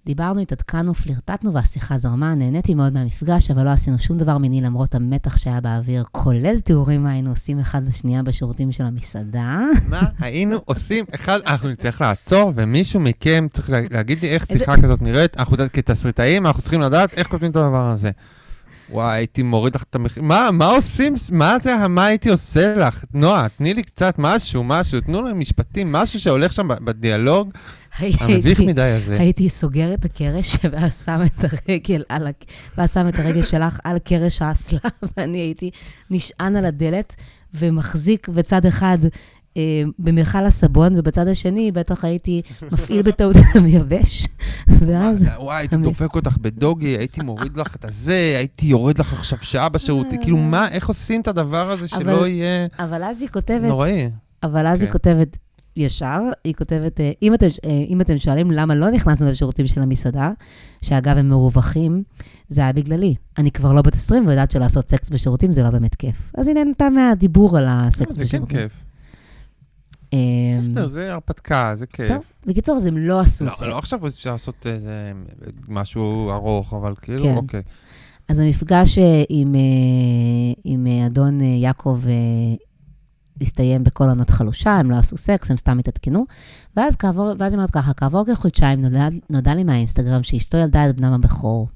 S4: דיברנו, התעדכנו, פלירטטנו והשיחה זרמה, נהניתי מאוד מהמפגש, אבל לא עשינו שום דבר מיני למרות המתח שהיה באוויר, כולל תיאורים מה היינו עושים אחד לשנייה בשירותים של המסעדה.
S3: מה היינו עושים? אחד, אנחנו נצטרך לעצור, ומישהו מכם צריך לה- להגיד לי איך שיחה כזאת נראית. אנחנו כתסריטאים, אנחנו צריכים לדעת איך כותבים את הדבר הזה. וואי, הייתי מוריד לך את המחיר. מה, מה עושים? מה זה, מה הייתי עושה לך? נועה, תני לי קצת משהו, משהו, תנו לי משפטים, משהו שהולך שם בדיאלוג, המביך מדי הזה.
S4: הייתי סוגר את הקרש ואז שם את הרגל על, ואז שם את הרגל שלך על קרש האסלה, ואני הייתי נשען על הדלת ומחזיק בצד אחד במכל הסבון, ובצד השני בטח הייתי מפעיל בטעות המייבש, ואז...
S3: וואי, הייתי דופק אותך בדוגי, הייתי מוריד לך את הזה, הייתי יורד לך עכשיו שעה בשירות, כאילו, מה, איך עושים את הדבר הזה שלא יהיה
S4: אבל אז היא כותבת,
S3: נוראי?
S4: אבל אז היא
S3: כן.
S4: כותבת ישר, היא כותבת, אה, אם אתם, אה, אם אתם שואלים למה לא נכנסנו לשירותים של המסעדה, שאגב הם מרווחים, זה היה בגללי. אני כבר לא בת 20 ויודעת שלעשות סקס בשירותים זה לא באמת כיף. אז היא נהנתה מהדיבור על הסקס
S3: זה כן
S4: בשירותים.
S3: כיף.
S4: אמ,
S3: בסדר, זה הרפתקה, זה כיף.
S4: טוב, בקיצור, אז הם לא עשו
S3: לא,
S4: סקס.
S3: לא עכשיו אפשר לעשות איזה משהו ארוך, אבל כאילו,
S4: כן.
S3: אוקיי.
S4: אז המפגש אה, עם, אה, עם אה, אדון יעקב הסתיים בקול ענות חלושה, הם לא עשו סקס, הם סתם התעדכנו. ואז כעבור, ואז היא אומרת ככה, כעבור כחודשיים נודע, נודע לי מהאינסטגרם שאשתו ילדה את בנם הבכור.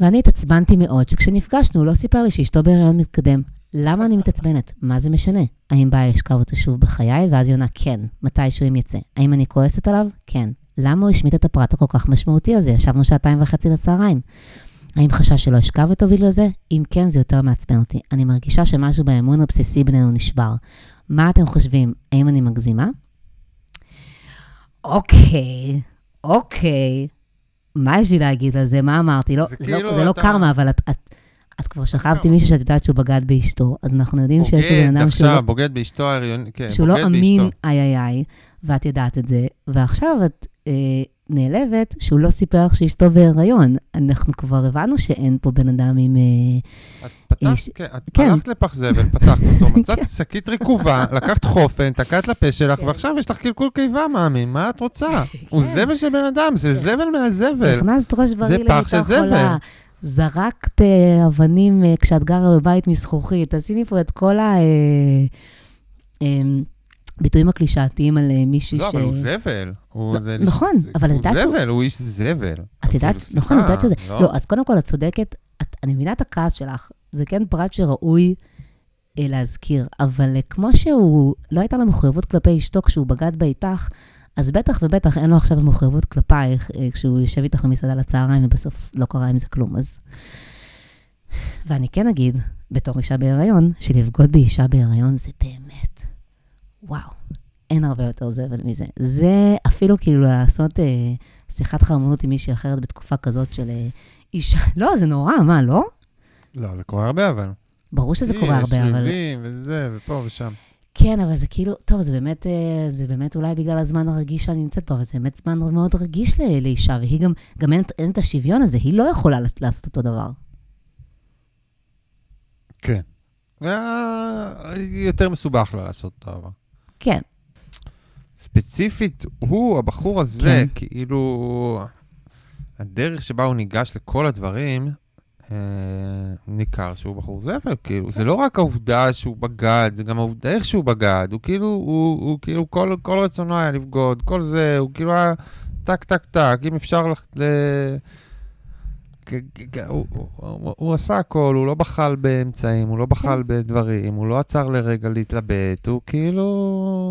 S4: ואני התעצבנתי מאוד שכשנפגשנו הוא לא סיפר לי שאשתו בהיריון מתקדם. למה אני מתעצבנת? מה זה משנה? האם בא לשכב אותי שוב בחיי? ואז היא עונה, כן, מתישהו אם יצא. האם אני כועסת עליו? כן. למה הוא השמיט את הפרט הכל כך משמעותי הזה? ישבנו שעתיים וחצי לצהריים. האם חשש שלא אשכב איתו בגלל זה? אם כן, זה יותר מעצבן אותי. אני מרגישה שמשהו באמון הבסיסי בינינו נשבר. מה אתם חושבים? האם אני מגזימה? אוקיי, אוקיי. מה יש לי להגיד על זה? מה אמרתי? לא,
S3: זה
S4: זה, לא,
S3: כאילו
S4: זה לא
S3: אתה-
S4: קרמה, אבל את, את, את כבר שכבת עם מישהו שאת יודעת שהוא בגד באשתו, אז אנחנו יודעים שיש לי בן
S3: בוגד
S4: אדם שהוא לא,
S3: עכשיו, בוגד באשתו כן,
S4: שהוא לא
S3: בוגד
S4: אמין,
S3: באשתו.
S4: איי איי איי, ואת יודעת את זה, ועכשיו את, אה, נעלבת שהוא לא סיפר לך שאשתו בהיריון. אנחנו כבר הבנו שאין פה בן אדם עם... אה,
S3: את פתחת,
S4: איש-
S3: כן, את
S4: כן.
S3: הלכת לפח זבל, פתחת אותו, מצאת
S4: כן.
S3: שקית רקובה, לקחת חופן, תקעת לפה שלך,
S4: כן.
S3: ועכשיו יש לך קלקול קיבה, מאמי, מה את רוצה? הוא
S4: כן.
S3: זבל של בן אדם, זה זבל מהזבל.
S4: הכנסת ראש בריא למיטה. חולה. זרקת אה, אבנים אה, כשאת גרה בבית מזכוכית. תשימי פה את כל הביטויים הקלישאתיים על אה, מישהי ש...
S3: לא, אבל הוא זבל. הוא-
S4: לא, נכון, אבל
S3: הוא
S4: את יודעת שהוא-
S3: זבל, הוא איש זבל.
S4: את יודעת,
S3: כאילו,
S4: נכון, את יודעת שזה...
S3: סליחה,
S4: לא, אז קודם כל, את צודקת, אני מבינה את הכעס שלך. זה כן פרט שראוי אה, להזכיר, אבל אה, כמו שהוא, לא הייתה לו מחויבות כלפי אשתו כשהוא בגד בה איתך, אז בטח ובטח אין לו עכשיו מחויבות כלפייך אה, כשהוא יושב איתך במסעדה לצהריים ובסוף לא קרה עם זה כלום, אז... ואני כן אגיד, בתור אישה בהיריון, שלבגוד באישה בהיריון זה באמת, וואו, אין הרבה יותר זבל מזה. זה אפילו כאילו לעשות אה, שיחת חרמונות עם מישהי אחרת בתקופה כזאת של אה, אישה, לא, זה נורא, מה, לא?
S3: לא, זה קורה הרבה, אבל.
S4: ברור שזה קורה הרבה,
S3: יש
S4: אבל...
S3: ריבים וזה, ופה ושם.
S4: כן, אבל זה כאילו, טוב, זה באמת, אה, זה באמת אולי בגלל הזמן הרגיש שאני נמצאת פה, אבל זה באמת זמן מאוד רגיש לאישה, והיא גם, גם אין, אין את השוויון הזה, היא לא יכולה לעשות אותו דבר.
S3: כן. אה, יותר מסובך לה לעשות את הדבר.
S4: כן,
S3: ספציפית, הוא, הבחור הזה,
S4: כן.
S3: כאילו, הדרך שבה הוא ניגש לכל הדברים, ניכר שהוא בחור זבל, כאילו, זה לא רק העובדה שהוא בגד, זה גם העובדה איך שהוא בגד, הוא כאילו, הוא, הוא כאילו, כל, כל רצונו היה לבגוד, כל זה, הוא כאילו היה טק, טק, טק, אם אפשר לך ל... הוא, הוא, הוא, עשה הכל, הוא לא בחל באמצעים, הוא לא בחל בדברים, הוא לא עצר לרגע להתלבט, הוא כאילו,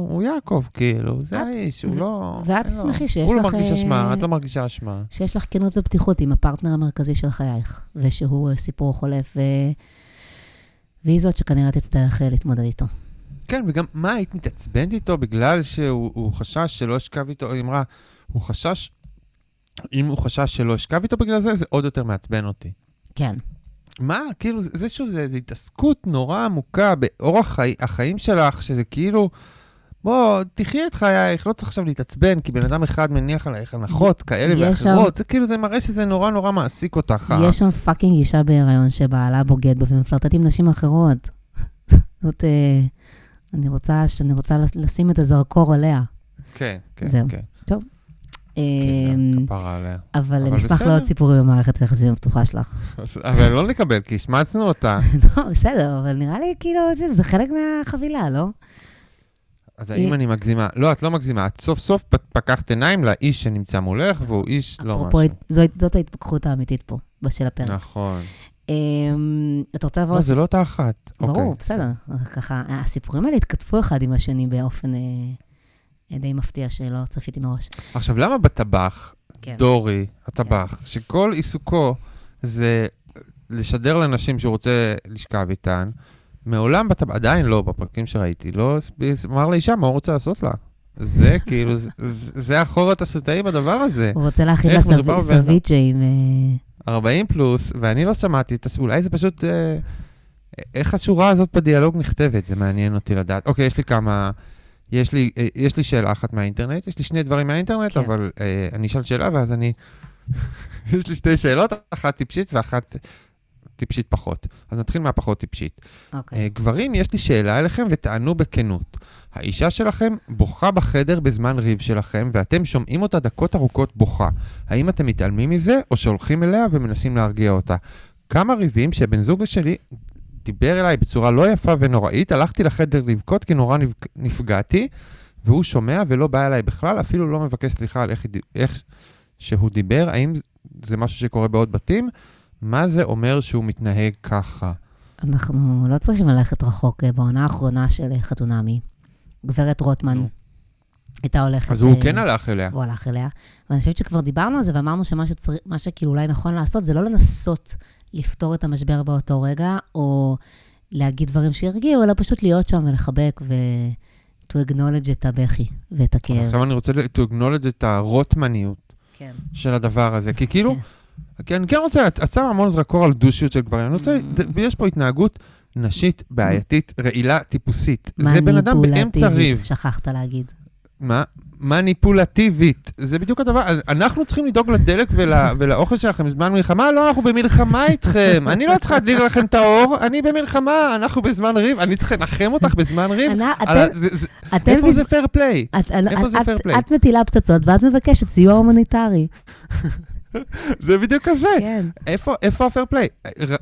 S3: הוא יעקב, כאילו, זה האיש, הוא לא...
S4: ואת
S3: לו-
S4: תשמחי שיש
S3: הוא לא
S4: לך,
S3: מרגיש אשמה,
S4: אה,
S3: את לא מרגישה אשמה.
S4: שיש לך כנות ופתיחות עם הפרטנר המרכזי של חייך, ושהוא אה, סיפור חולף. והיא זאת שכנראה תצטרך אה, להתמודד איתו.
S3: כן, וגם מה, היית מתעצבנת איתו בגלל שהוא הוא חשש שלא אשכב איתו, היא אמרה, הוא חשש, אם הוא חשש שלא אשכב איתו בגלל זה, זה עוד יותר מעצבן אותי.
S4: כן.
S3: מה, כאילו, זה- שוב, זה, זה התעסקות נורא עמוקה באורח חי, החיים שלך, שזה כאילו, בוא, תחי את חייך, לא צריך עכשיו להתעצבן, כי בן אדם אחד מניח עלייך הנחות כאלה
S4: יש שם-
S3: ואחרות, זה כאילו, זה מראה שזה נורא נורא מעסיק אותך.
S4: יש שם fucking אישה בהיריון שבעלה בוגד בה ומפלרטט עם נשים אחרות. זאת, אה, אני רוצה, אני רוצה לשים את הזרקור עליה.
S3: כן, כן,
S4: זהו.
S3: כן. עליה.
S4: אבל
S3: אבל
S4: נשמח
S3: בסדר.
S4: לעוד סיפורים במערכת היחסים הפתוחה שלך.
S3: אבל לא נקבל, כי השמצנו אותה.
S4: לא, בסדר, אבל נראה לי כאילו זה- חלק מהחבילה, לא?
S3: אז האם אני מגזימה? לא, את לא מגזימה. את סוף סוף פקחת עיניים לאיש שנמצא מולך, והוא איש לא
S4: אפרופו,
S3: משהו.
S4: זאת- זאת ההתפכחות האמיתית פה, של הפרק.
S3: נכון.
S4: אמ, אתה רוצה לעבור
S3: לא, זה לא אותה אחת.
S4: ברור,
S3: אוקיי,
S4: בסדר. ככה, הסיפורים האלה התכתבו אחד עם השני באופן אה, אה, די מפתיע שלא צפיתי מראש.
S3: עכשיו, למה בטבח,
S4: כן.
S3: דורי, הטבח, שכל עיסוקו זה לשדר לנשים שהוא רוצה לשכב איתן, מעולם בטבח, עדיין לא, בפרקים שראיתי, לא אמר לאישה מה הוא רוצה לעשות לה. זה כאילו, זה- זה- החור התסריטאי בדבר הזה.
S4: הוא רוצה להכין לה? סרביצ'ה עם... אה,
S3: 40 פלוס, ואני לא שמעתי, אולי זה פשוט... אה, איך השורה הזאת בדיאלוג נכתבת? זה מעניין אותי לדעת. אוקיי, יש לי כמה... יש לי, אה, יש לי שאלה אחת מהאינטרנט, יש לי שני דברים מהאינטרנט,
S4: כן.
S3: אבל אה, אני אשאל שאלה ואז אני... יש לי שתי שאלות, אחת טיפשית ואחת טיפשית פחות. אז נתחיל מהפחות טיפשית.
S4: אוקיי.
S3: אה, גברים, יש לי שאלה אליכם ותענו בכנות. האישה שלכם בוכה בחדר בזמן ריב שלכם, ואתם שומעים אותה דקות ארוכות בוכה. האם אתם מתעלמים מזה, או שהולכים אליה ומנסים להרגיע אותה? כמה ריבים שבן זוג שלי דיבר אליי בצורה לא יפה ונוראית, הלכתי לחדר לבכות כי נורא נפג- נפגעתי, והוא שומע ולא בא אליי בכלל, אפילו לא מבקש סליחה על איך, איך שהוא דיבר. האם זה משהו שקורה בעוד בתים? מה זה אומר שהוא מתנהג ככה?
S4: אנחנו לא צריכים ללכת רחוק. אה, בעונה האחרונה של אה, חתונמי, גברת רוטמן. הייתה הולכת...
S3: אז הוא
S4: אה,
S3: כן הלך אליה.
S4: הוא הלך אליה. ואני חושבת שכבר דיברנו על זה ואמרנו שמה מה שכאילו אולי נכון לעשות, זה לא לנסות לפתור את המשבר באותו רגע, או להגיד דברים שירגיעו, אלא פשוט להיות שם ולחבק ו... to acknowledge את הבכי ואת הכאב.
S3: עכשיו אני רוצה to acknowledge את הרוטמניות
S4: כן.
S3: של הדבר הזה, כי כאילו,
S4: כן.
S3: כי אני כן רוצה, את את שמה המון זרקור על דושיות של גברים, אני רוצה,
S4: Mm.
S3: יש פה התנהגות נשית, בעייתית, רעילה, טיפוסית. זה בן אדם באמצע ריב.
S4: שכחת להגיד.
S3: מה? מניפולטיבית. זה בדיוק הדבר, אנחנו צריכים לדאוג לדלק ול, ולאוכל שלכם בזמן מלחמה? לא, אנחנו במלחמה איתכם. אני לא צריכה להדליק לכם את האור, אני במלחמה, אנחנו בזמן ריב, אני צריך לנחם אותך בזמן ריב. איפה זה fair
S4: play?
S3: איפה זה fair play?
S4: את מטילה פצצות, ואז מבקשת סיוע הומניטרי.
S3: זה בדיוק כזה.
S4: כן.
S3: איפה, איפה הפייר פליי?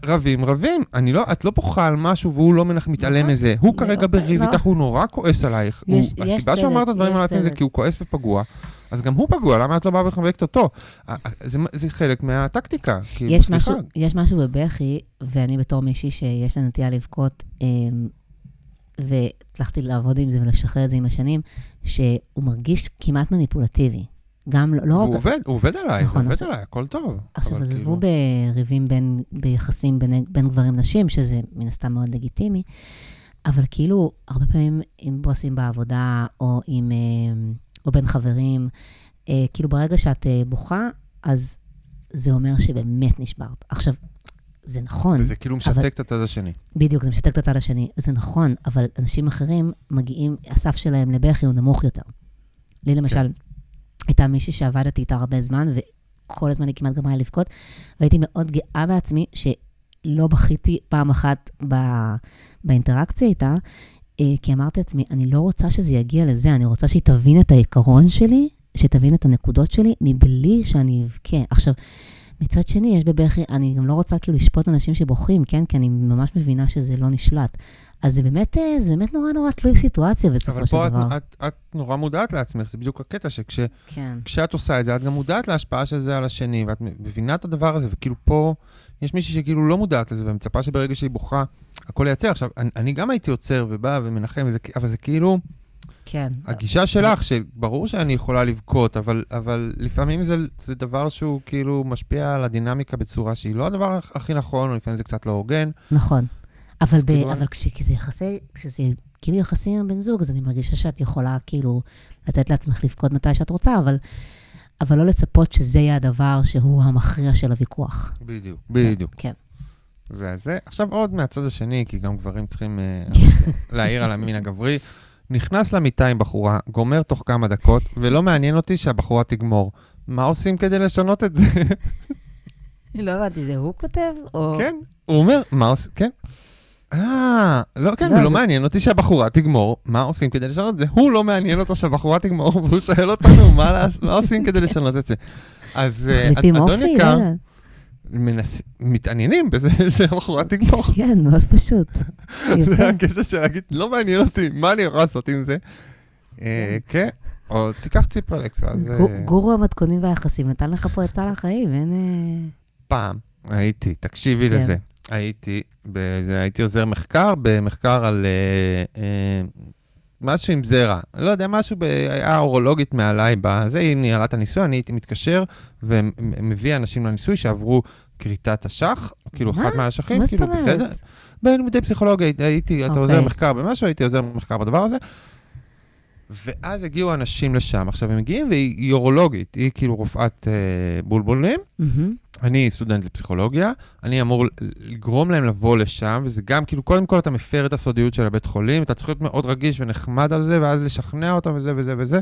S3: רבים, רבים. אני לא, את לא בוכה על משהו והוא לא מנח- מתעלם
S4: נכון.
S3: מזה. הוא
S4: לא,
S3: כרגע בריב
S4: לא.
S3: איתך, הוא נורא כועס עלייך. הוא- הסיבה שהוא אמר את הדברים עליכם זה. כי הוא כועס ופגוע. אז גם הוא פגוע, למה את לא באה ומחבקת אותו? ה- ה- זה, זה חלק מהטקטיקה.
S4: יש. משהו, יש משהו בבכי, ואני בתור מישהי שיש לה נטייה לבכות, אמ, והצלחתי לעבוד עם זה ולשחרר את זה עם השנים, שהוא מרגיש כמעט מניפולטיבי. גם לא, לא
S3: והוא
S4: רק...
S3: עובד, הוא עובד עליי, הוא
S4: נכון,
S3: עובד
S4: עכשיו-
S3: עליי, הכל טוב.
S4: עכשיו,
S3: אבל
S4: עזבו
S3: כאילו-
S4: בריבים בין, ביחסים בין, בין גברים נשים, שזה מן הסתם מאוד לגיטימי, אבל כאילו, הרבה פעמים עם בוסים בעבודה, או עם... אה, או בין חברים, אה, כאילו ברגע שאת אה, בוכה, אז זה אומר שבאמת נשברת. עכשיו, זה נכון,
S3: וזה כאילו משתק את הצד השני.
S4: בדיוק, זה משתק את הצד השני. זה נכון, אבל אנשים אחרים מגיעים, הסף שלהם לבכי הוא נמוך יותר. לי למשל, הייתה מישהי שעבדתי איתה הרבה זמן, וכל הזמן היא כמעט גמרה לבכות, והייתי מאוד גאה בעצמי שלא בכיתי פעם אחת ב, באינטראקציה איתה, אה, כי אמרתי לעצמי, אני לא רוצה שזה יגיע לזה, אני רוצה שהיא תבין את העיקרון שלי, שתבין את הנקודות שלי, מבלי שאני אבכה. עכשיו, מצד שני, יש בבכי, אני גם לא רוצה כאילו לשפוט אנשים שבוכים, כן? כי אני ממש מבינה שזה לא נשלט. אז זה באמת, אה, זה באמת נורא נורא תלוי סיטואציה בסופו
S3: אבל
S4: של
S3: פה את,
S4: דבר.
S3: את, את נורא מודעת לעצמך, זה בדיוק הקטע, שכשאת
S4: כן.
S3: עושה את זה, את גם מודעת להשפעה של זה על השני, ואת מבינה את הדבר הזה, וכאילו פה, יש מישהי שכאילו לא מודעת לזה, ומצפה שברגע שהיא בוכה, הכל ייצר. עכשיו, אני, אני גם הייתי עוצר ובא ומנחם, וזה, אבל זה כאילו,
S4: כן.
S3: הגישה שלך, שברור שאני יכולה לבכות, אבל, אבל לפעמים זה, זה דבר שהוא כאילו משפיע על הדינמיקה בצורה שהיא לא הדבר הכי נכון, או לפעמים זה קצת לא הוגן.
S4: נכון. אבל, ב, אבל כש, כשזה יחסי, כשזה כאילו יחסים עם בן זוג, אז אני מרגישה שאת יכולה כאילו לתת לעצמך לבכות מתי שאת רוצה, אבל, אבל לא לצפות שזה יהיה הדבר שהוא המכריע של הוויכוח.
S3: בדיוק. בדיוק.
S4: כן.
S3: זה זה. עכשיו עוד מהצד השני, כי גם גברים צריכים אה, להעיר על המין הגברי. נכנס למיטה עם בחורה, גומר תוך כמה דקות, ולא מעניין אותי שהבחורה תגמור. מה עושים כדי לשנות את זה?
S4: לא הבנתי, זה הוא כותב? או...
S3: כן, הוא אומר, מה עושים? כן. אה, לא, כן,
S4: לא,
S3: ולא
S4: זה-
S3: מעניין אותי שהבחורה תגמור, מה עושים כדי לשנות את זה? הוא לא מעניין אותו שהבחורה תגמור, והוא שואל אותנו מה לעש- מה עושים כדי לשנות את זה. אז אה, אדון?
S4: לא
S3: יקר, מתעניינים בזה שהבחורה תגמור.
S4: כן, מאוד פשוט.
S3: זה הקטע של להגיד, לא מעניין אותי, מה אני יכול לעשות עם זה? אה, כן, או תיקח ציפרלקס, ואז אה,
S4: גורו המתכונים והיחסים נתן לך פה עצה לחיים, אין...
S3: פעם הייתי, תקשיבי
S4: כן.
S3: לזה, הייתי, בזה, הייתי עוזר מחקר, במחקר על אה, אה, משהו עם זרע, לא יודע, משהו, ב- היה אורולוגית מעליי, בזה, היא ניהלה את הניסוי, אני הייתי מתקשר ומביא אנשים לניסוי שעברו כריתת אשך, כאילו
S4: מה?
S3: אחד מהאשכים,
S4: מה
S3: כאילו? בסדר. בלימודי פסיכולוגיה הייתי- אתה עוזר
S4: אוקיי.
S3: מחקר במשהו, הייתי עוזר מחקר בדבר הזה. ואז הגיעו אנשים לשם. עכשיו, הם מגיעים והיא היא אורולוגית, היא כאילו רופאת אה, בולבולים.
S4: מהמם.
S3: אני סטודנט לפסיכולוגיה, אני אמור לגרום להם לבוא לשם, וזה גם כאילו, קודם כל אתה מפר את הסודיות של הבית חולים, אתה צריך להיות מאוד רגיש ונחמד על זה, ואז לשכנע אותם וזה וזה וזה.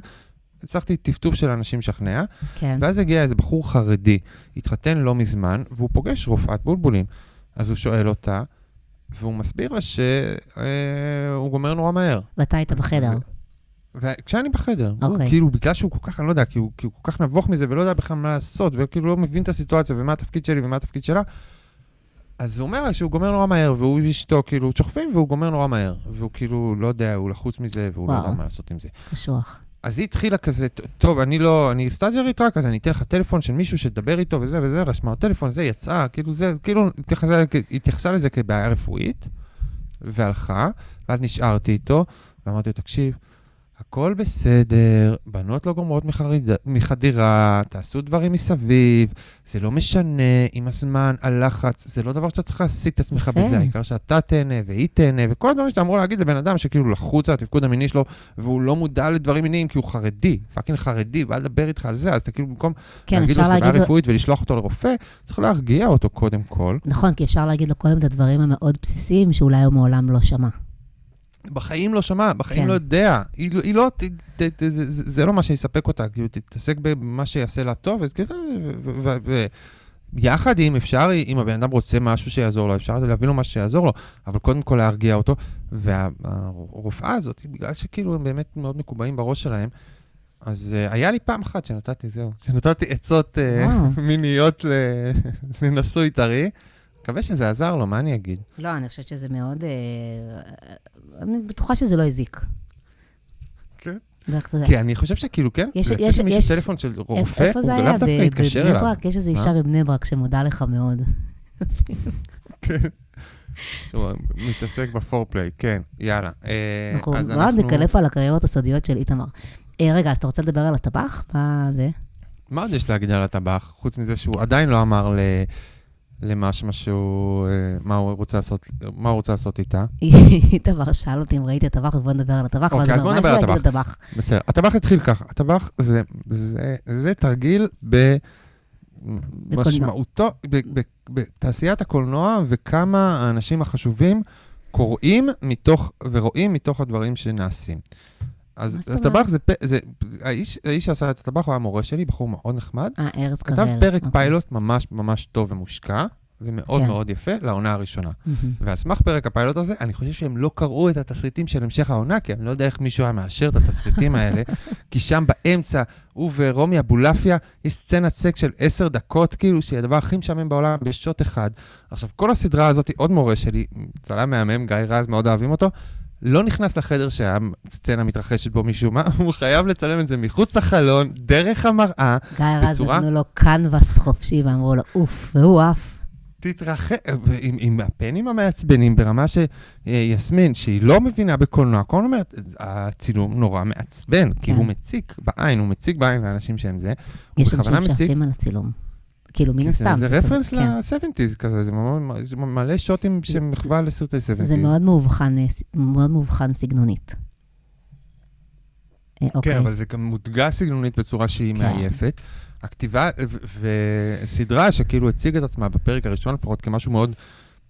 S3: הצלחתי טפטוף של אנשים לשכנע,
S4: כן.
S3: ואז הגיע איזה בחור חרדי, התחתן לא מזמן, והוא פוגש רופאת בולבולים. אז הוא שואל אותה, והוא מסביר לה שהוא גומר נורא מהר.
S4: ואתה היית בחדר.
S3: וכשאני בחדר, הוא
S4: אוקיי.
S3: כאילו, בגלל שהוא כל כך, אני לא יודע, כי הוא, כי הוא כל כך נבוך מזה ולא יודע בכלל מה לעשות, וכאילו לא מבין את הסיטואציה ומה התפקיד שלי ומה התפקיד שלה, אז הוא אומר לה שהוא גומר נורא מהר, והוא ואשתו כאילו שוכבים והוא גומר נורא מהר. והוא כאילו, לא יודע, הוא לחוץ מזה והוא לא
S4: וואו.
S3: יודע מה לעשות עם זה.
S4: קשוח.
S3: אז היא התחילה כזה, "ט- טוב, אני לא, אני סטאג'רית רק, אז אני אתן לך טלפון של מישהו שתדבר איתו וזה וזה, רשמה טלפון, זה יצאה, כאילו זה, כאילו התייחסה, התייחסה לזה כבעיה רפואית, והלכה, ואז נשארתי איתו, ואמרתי לו, תקשיב, הכל בסדר, בנות לא גומרות מחריד, מחדירה, תעשו דברים מסביב, זה לא משנה, עם הזמן, הלחץ, זה לא דבר שאתה צריך להעסיק את עצמך
S4: יפה.
S3: בזה, העיקר שאתה תהנה והיא תהנה, וכל הדברים שאתה אמור להגיד לבן אדם שכאילו לחוץ על התפקוד המיני שלו, והוא לא מודע לדברים מיניים כי הוא חרדי, פאקינג חרדי, בא לדבר איתך על זה, אז אתה כאילו במקום
S4: כן,
S3: להגיד לו
S4: לו...
S3: רפואית ולשלוח אותו לרופא, צריך להרגיע אותו קודם כל.
S4: נכון, כי אפשר להגיד לו קודם את הדברים המאוד בסיסיים שאולי הוא מעולם לא שמע.
S3: בחיים לא שמע, בחיים
S4: כן.
S3: לא יודע. היא, לא- היא לא, ת, ת, ת, זה, זה זה לא מה שיספק אותה, כאילו, תתעסק במה שיעשה לה טוב, אז כאילו, ו- ו- ו- יחד עם, אפשר, אם הבן אדם רוצה משהו שיעזור לו, אפשר להביא לו מה שיעזור לו, אבל קודם כל להרגיע אותו. והרופאה הזאת, בגלל שכאילו הם באמת מאוד מקובעים בראש שלהם, אז uh, היה לי פעם אחת שנתתי, זהו, שנתתי עצות uh. מיניות לנשוי טרי. מקווה שזה עזר לו, מה אני אגיד?
S4: לא, אני חושבת שזה מאוד... אה, אני בטוחה שזה לא הזיק.
S3: כן. כי אני חושב שכאילו, כן,
S4: יש-
S3: לתת
S4: יש-
S3: למישהו
S4: יש-
S3: טלפון של רופא, הוא? לאו דווקא יתקשר
S4: בבני
S3: אליו.
S4: ברק, יש איזו? אישה בבני ברק שמודה לך מאוד.
S3: שהוא מתעסק בפורפליי, כן, יאללה. אה,
S4: אנחנו
S3: אז
S4: מאוד נקלה פה על הקריירות הסודיות של איתמר. אה, רגע, אז אתה רוצה לדבר על הטבח? מה זה?
S3: מה עוד יש להגיד על הטבח, חוץ מזה שהוא עדיין לא אמר. למשמע שהוא, אה, מה הוא רוצה לעשות, מה הוא רוצה לעשות איתה.
S4: איתמר שאל אותי אם ראיתי הטבח, ובוא נדבר על הטבח.
S3: אוקיי,
S4: ואז
S3: אז
S4: הוא
S3: בוא
S4: אמר,
S3: נדבר
S4: "מה
S3: על
S4: יש לי להגיד הטבח.
S3: בסדר, הטבח התחיל ככה, הטבח זה, זה, זה תרגיל במשמעותו, בתעשיית הקולנוע וכמה האנשים החשובים קוראים מתוך ורואים מתוך הדברים שנעשים. אז הטבח? זה, פ- זה האיש, האיש שעשה את הטבח הוא היה מורה שלי, בחור מאוד נחמד.
S4: אה, ארז קרל.
S3: כתב פרק
S4: אוקיי.
S3: פיילוט ממש ממש טוב ומושקע, ומאוד
S4: כן.
S3: מאוד יפה לעונה הראשונה.
S4: מהמם.
S3: ועל סמך פרק הפיילוט הזה, אני חושב שהם לא קראו את התסריטים של המשך העונה, כי אני לא יודע איך מישהו היה מאשר את התסריטים האלה, כי שם באמצע, הוא ורומי אבולעפיה, יש סצנת סק של עשר דקות, כאילו, שהיא הדבר הכי משעמם בעולם בשוט אחד. עכשיו, כל הסדרה הזאת, עוד מורה שלי, צלם מהמם, גיא רז, מאוד אוהבים אותו, לא נכנס לחדר שהסצנה מתרחשת בו משום מה, הוא חייב לצלם את זה מחוץ לחלון, דרך המראה,
S4: גיא רז
S3: בצורה-
S4: נתנו לו קנבס חופשי ואמרו לו, אוף, והוא עף.
S3: תתרחק, עם, עם הפנים המעצבנים ברמה שיסמין, שהיא לא מבינה בקולנוע, הזמן אומרת, הצילום נורא מעצבן, כי
S4: כן.
S3: הוא מציק בעין, הוא מציק בעין לאנשים שהם זה.
S4: יש אנשים שעפים על הצילום. כאילו, מן
S3: כי
S4: הסתם.
S3: זה, רפרנס
S4: כן.
S3: ל-70's כזה, זה מלא שוטים שהם מחווה לסרטי 70's.
S4: זה מאוד מאובחן, אה, סגנונית. אה,
S3: כן,
S4: אוקיי.
S3: אבל זה גם מודגש סגנונית בצורה שהיא
S4: כן.
S3: מעייפת. הכתיבה וסדרה שכאילו הציג את עצמה בפרק הראשון לפחות כמשהו מאוד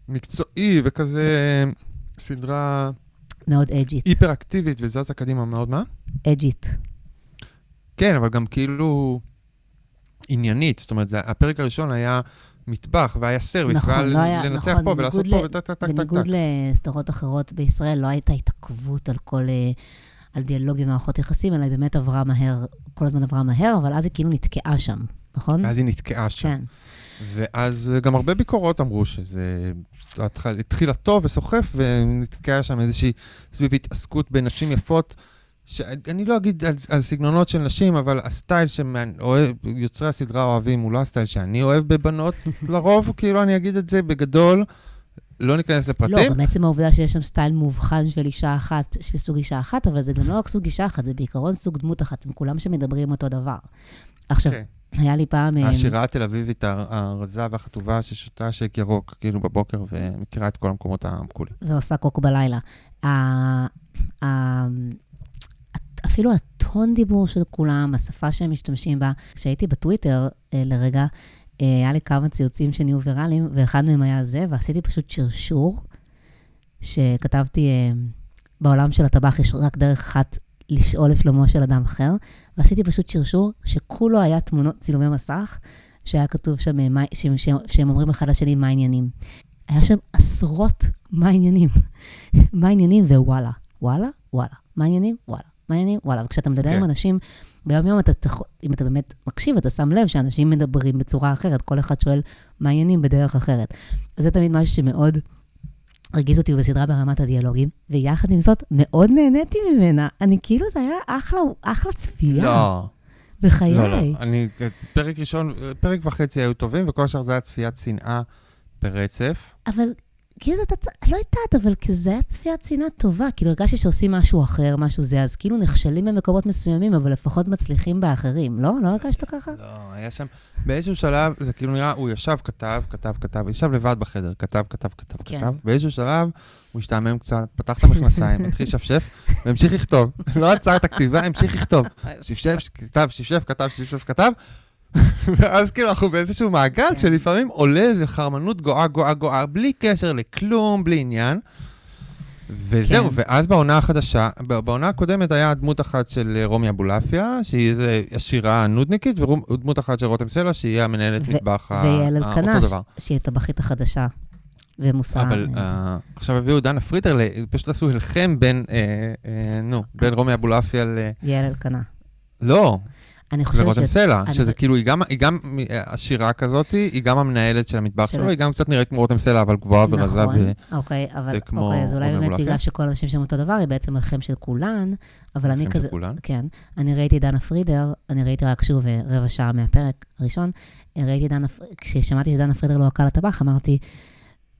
S3: מקצועי וכזה סדרה
S4: מאוד אג'ית.
S3: היפר-אקטיבית וזזה קדימה מאוד, מה?
S4: אג'ית.
S3: כן, אבל גם כאילו עניינית, זאת אומרת, זה, הפרק הראשון היה מטבח והיה service,
S4: נכון,
S3: והיה
S4: לא היה,
S3: לנצח
S4: נכון,
S3: פה ולעשות
S4: בניגוד
S3: פה
S4: ל-
S3: וטק טק טק טק
S4: בניגוד. לסדרות אחרות בישראל, לא הייתה התעכבות על כל... אה, על דיאלוגים ומערכות יחסים, אלא היא באמת עברה מהר, כל הזמן עברה מהר, אבל אז היא כאילו נתקעה שם, נכון?
S3: ואז היא נתקעה שם.
S4: כן.
S3: ואז גם הרבה ביקורות אמרו שזה התחל- התחילה טוב וסוחף, ונתקעה שם איזושהי סביב התעסקות בנשים יפות. שאני לא אגיד על, על סגנונות של נשים, אבל הסטייל שיוצרי הסדרה אוהבים הוא לא הסטייל שאני אוהב בבנות לרוב, כאילו אני אגיד את זה בגדול, לא ניכנס
S4: לא,
S3: לפרטים.
S4: גם עצם העובדה שיש שם סטייל מאובחן של אישה אחת, של סוג אישה אחת, אבל זה גם לא רק סוג אישה אחת, זה בעיקרון סוג דמות אחת, הם כולם שמדברים אותו דבר. עכשיו,
S3: כן.
S4: היה לי פעם... אה,
S3: השירה התל אביבית הר- הרזה והחטובה ששותה שייק ירוק, כאילו בבוקר, ומכירה את כל המקומות המקולים.
S4: ועושה קוק בלילה. אפילו הטון דיבור של כולם, השפה שהם משתמשים בה. כשהייתי בטוויטר אה, לרגע, אה, היה לי כמה ציוצים שנהיו ויראליים, ואחד מהם היה זה, ועשיתי פשוט שרשור, שכתבתי, אה, בעולם של הטבח יש רק דרך אחת לשאול לשלומו של אדם אחר, ועשיתי פשוט שרשור שכולו היה תמונות, צילומי מסך, שהיה כתוב שם מה- שהם, שהם, שהם אומרים אחד לשני מה העניינים. היה שם עשרות מה העניינים. מה העניינים ווואלה. וואלה, וואלה. מה העניינים? וואלה. מה העניינים? וואלה. וכשאתה מדבר
S3: כן.
S4: עם אנשים, ביום-יום אתה, אם אתה באמת מקשיב, אתה שם לב שאנשים מדברים בצורה אחרת, כל אחד שואל מה העניינים בדרך אחרת. אז זה תמיד משהו שמאוד הרגיז אותי בסדרה ברמת הדיאלוגים, ויחד עם זאת, מאוד נהניתי ממנה. אני כאילו, זה היה אחלה, אחלה צפייה.
S3: לא.
S4: בחיי.
S3: לא, לא. אני, פרק ראשון, פרק וחצי היו טובים, וכל השאר זה היה צפיית שנאה ברצף.
S4: אבל כאילו זאת, הצ- לא יודעת, אבל כזה היה צפיית שנאה טובה. כאילו הרגשתי שעושים משהו אחר, משהו זה, אז כאילו נכשלים במקומות מסוימים, אבל לפחות מצליחים באחרים. לא? לא הרגשת ככה?
S3: לא, היה שם, באיזשהו שלב, זה כאילו נראה, הוא ישב, כתב, כתב, כתב, ישב לבד בחדר, כתב, כתב, כתב,
S4: כן.
S3: כתב. באיזשהו שלב, הוא השתעמם קצת, פתח את המכנסיים, התחיל לשפשף, והמשיך לכתוב. לא עצר את הכתיבה, המשיך לכתוב. שפשף, כתב, שפשף, כתב, שפשף, כתב. ואז כאילו אנחנו באיזשהו מעגל
S4: כן.
S3: שלפעמים עולה איזה חרמנות גואה, גואה, גואה, בלי קשר לכלום, בלי עניין. וזהו,
S4: כן.
S3: ואז בעונה החדשה, בעונה הקודמת היה דמות אחת של אה, רומי אבולעפיה, שהיא איזה השירה נודניקית, ודמות אחת של רותם סלע, שהיא המנהלת מטבח, אותו דבר.
S4: שהיא הטבחית החדשה, ומוסר.
S3: אבל אה, עכשיו הביאו דנה פריטר, פשוט עשו הלחם בין, אה, אה, נו, בין רומי אבולעפיה ל...
S4: יעל אלקנה.
S3: לא,
S4: אני חושבת
S3: ורותם
S4: ש...
S3: סלע,
S4: אני-
S3: שזה כאילו, היא גם, היא גם אה, עשירה כזאת, היא גם המנהלת של המטבח
S4: של-
S3: שלו, היא גם קצת נראית כמו רותם סלע, אבל גבוהה ורזה.
S4: נכון, אוקיי, אבל
S3: כמו
S4: אוקיי, אז אולי באמת? בגלל שכל האנשים שם אותו דבר, היא בעצם הלחם של כולן, אבל אני כזה...
S3: כולן.
S4: כן, אני ראיתי דנה פרידר, אני ראיתי רק שוב אה, רבע שעה מהפרק הראשון, אה, ראיתי דנה, כששמעתי שדנה פרידר לא עקה לטבח, אמרתי,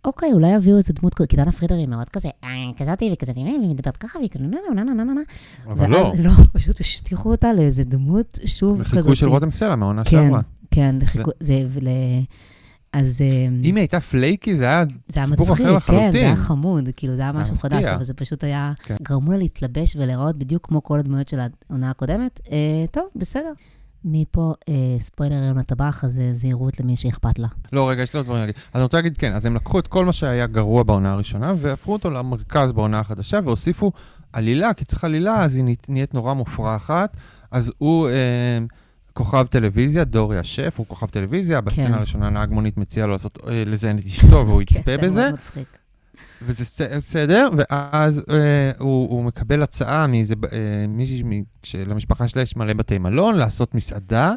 S4: אוקיי, אולי יביאו איזה דמות כזאת, כי דנה פרידר היא מאוד כזה, אה, כזאתי וכזאתי, והיא מדברת ככה, והיא כאילו, נה נה נה נה נה.
S3: אבל לא,
S4: לא, פשוט השטיחו אותה לאיזה דמות שוב כזאת.
S3: לחיקוי של רותם סלע מהעונה
S4: כן,
S3: שעברה.
S4: כן, לחיקוי, זה. אז... אה,
S3: אם היא הייתה פלייקי, זה היה סיפור אחר
S4: כן, זה היה
S3: לחלוטין.
S4: חמוד, כאילו זה היה משהו. חדש, אבל זה פשוט היה,
S3: כן.
S4: גרמו לה להתלבש ולהיראות בדיוק כמו כל הדמויות של העונה הקודמת. אה, טוב, בסדר. מפה אה, ספוילרים לטבח, אז אה, זהירות למי שאכפת לה.
S3: לא, רגע, יש לי עוד דברים להגיד. אז אני רוצה להגיד, כן, אז הם לקחו את כל מה שהיה גרוע בעונה הראשונה, והפכו אותו למרכז בעונה החדשה, והוסיפו עלילה, כי צריך עלילה, אז היא נה- נהיית נורא מופרכת. אז הוא אה, כוכב טלוויזיה, דורי השף, הוא כוכב טלוויזיה, בסצנה הראשונה נהג מונית מציע לו לעשות, אה, לזיין את אשתו, והוא יצפה
S4: כן, זה
S3: בזה.
S4: מאוד מצחיק.
S3: וזה בסדר, ואז אה, הוא, הוא מקבל הצעה מאיזה, אה, מישהי, שלמשפחה שלה יש מלא בתי מלון, לעשות מסעדה,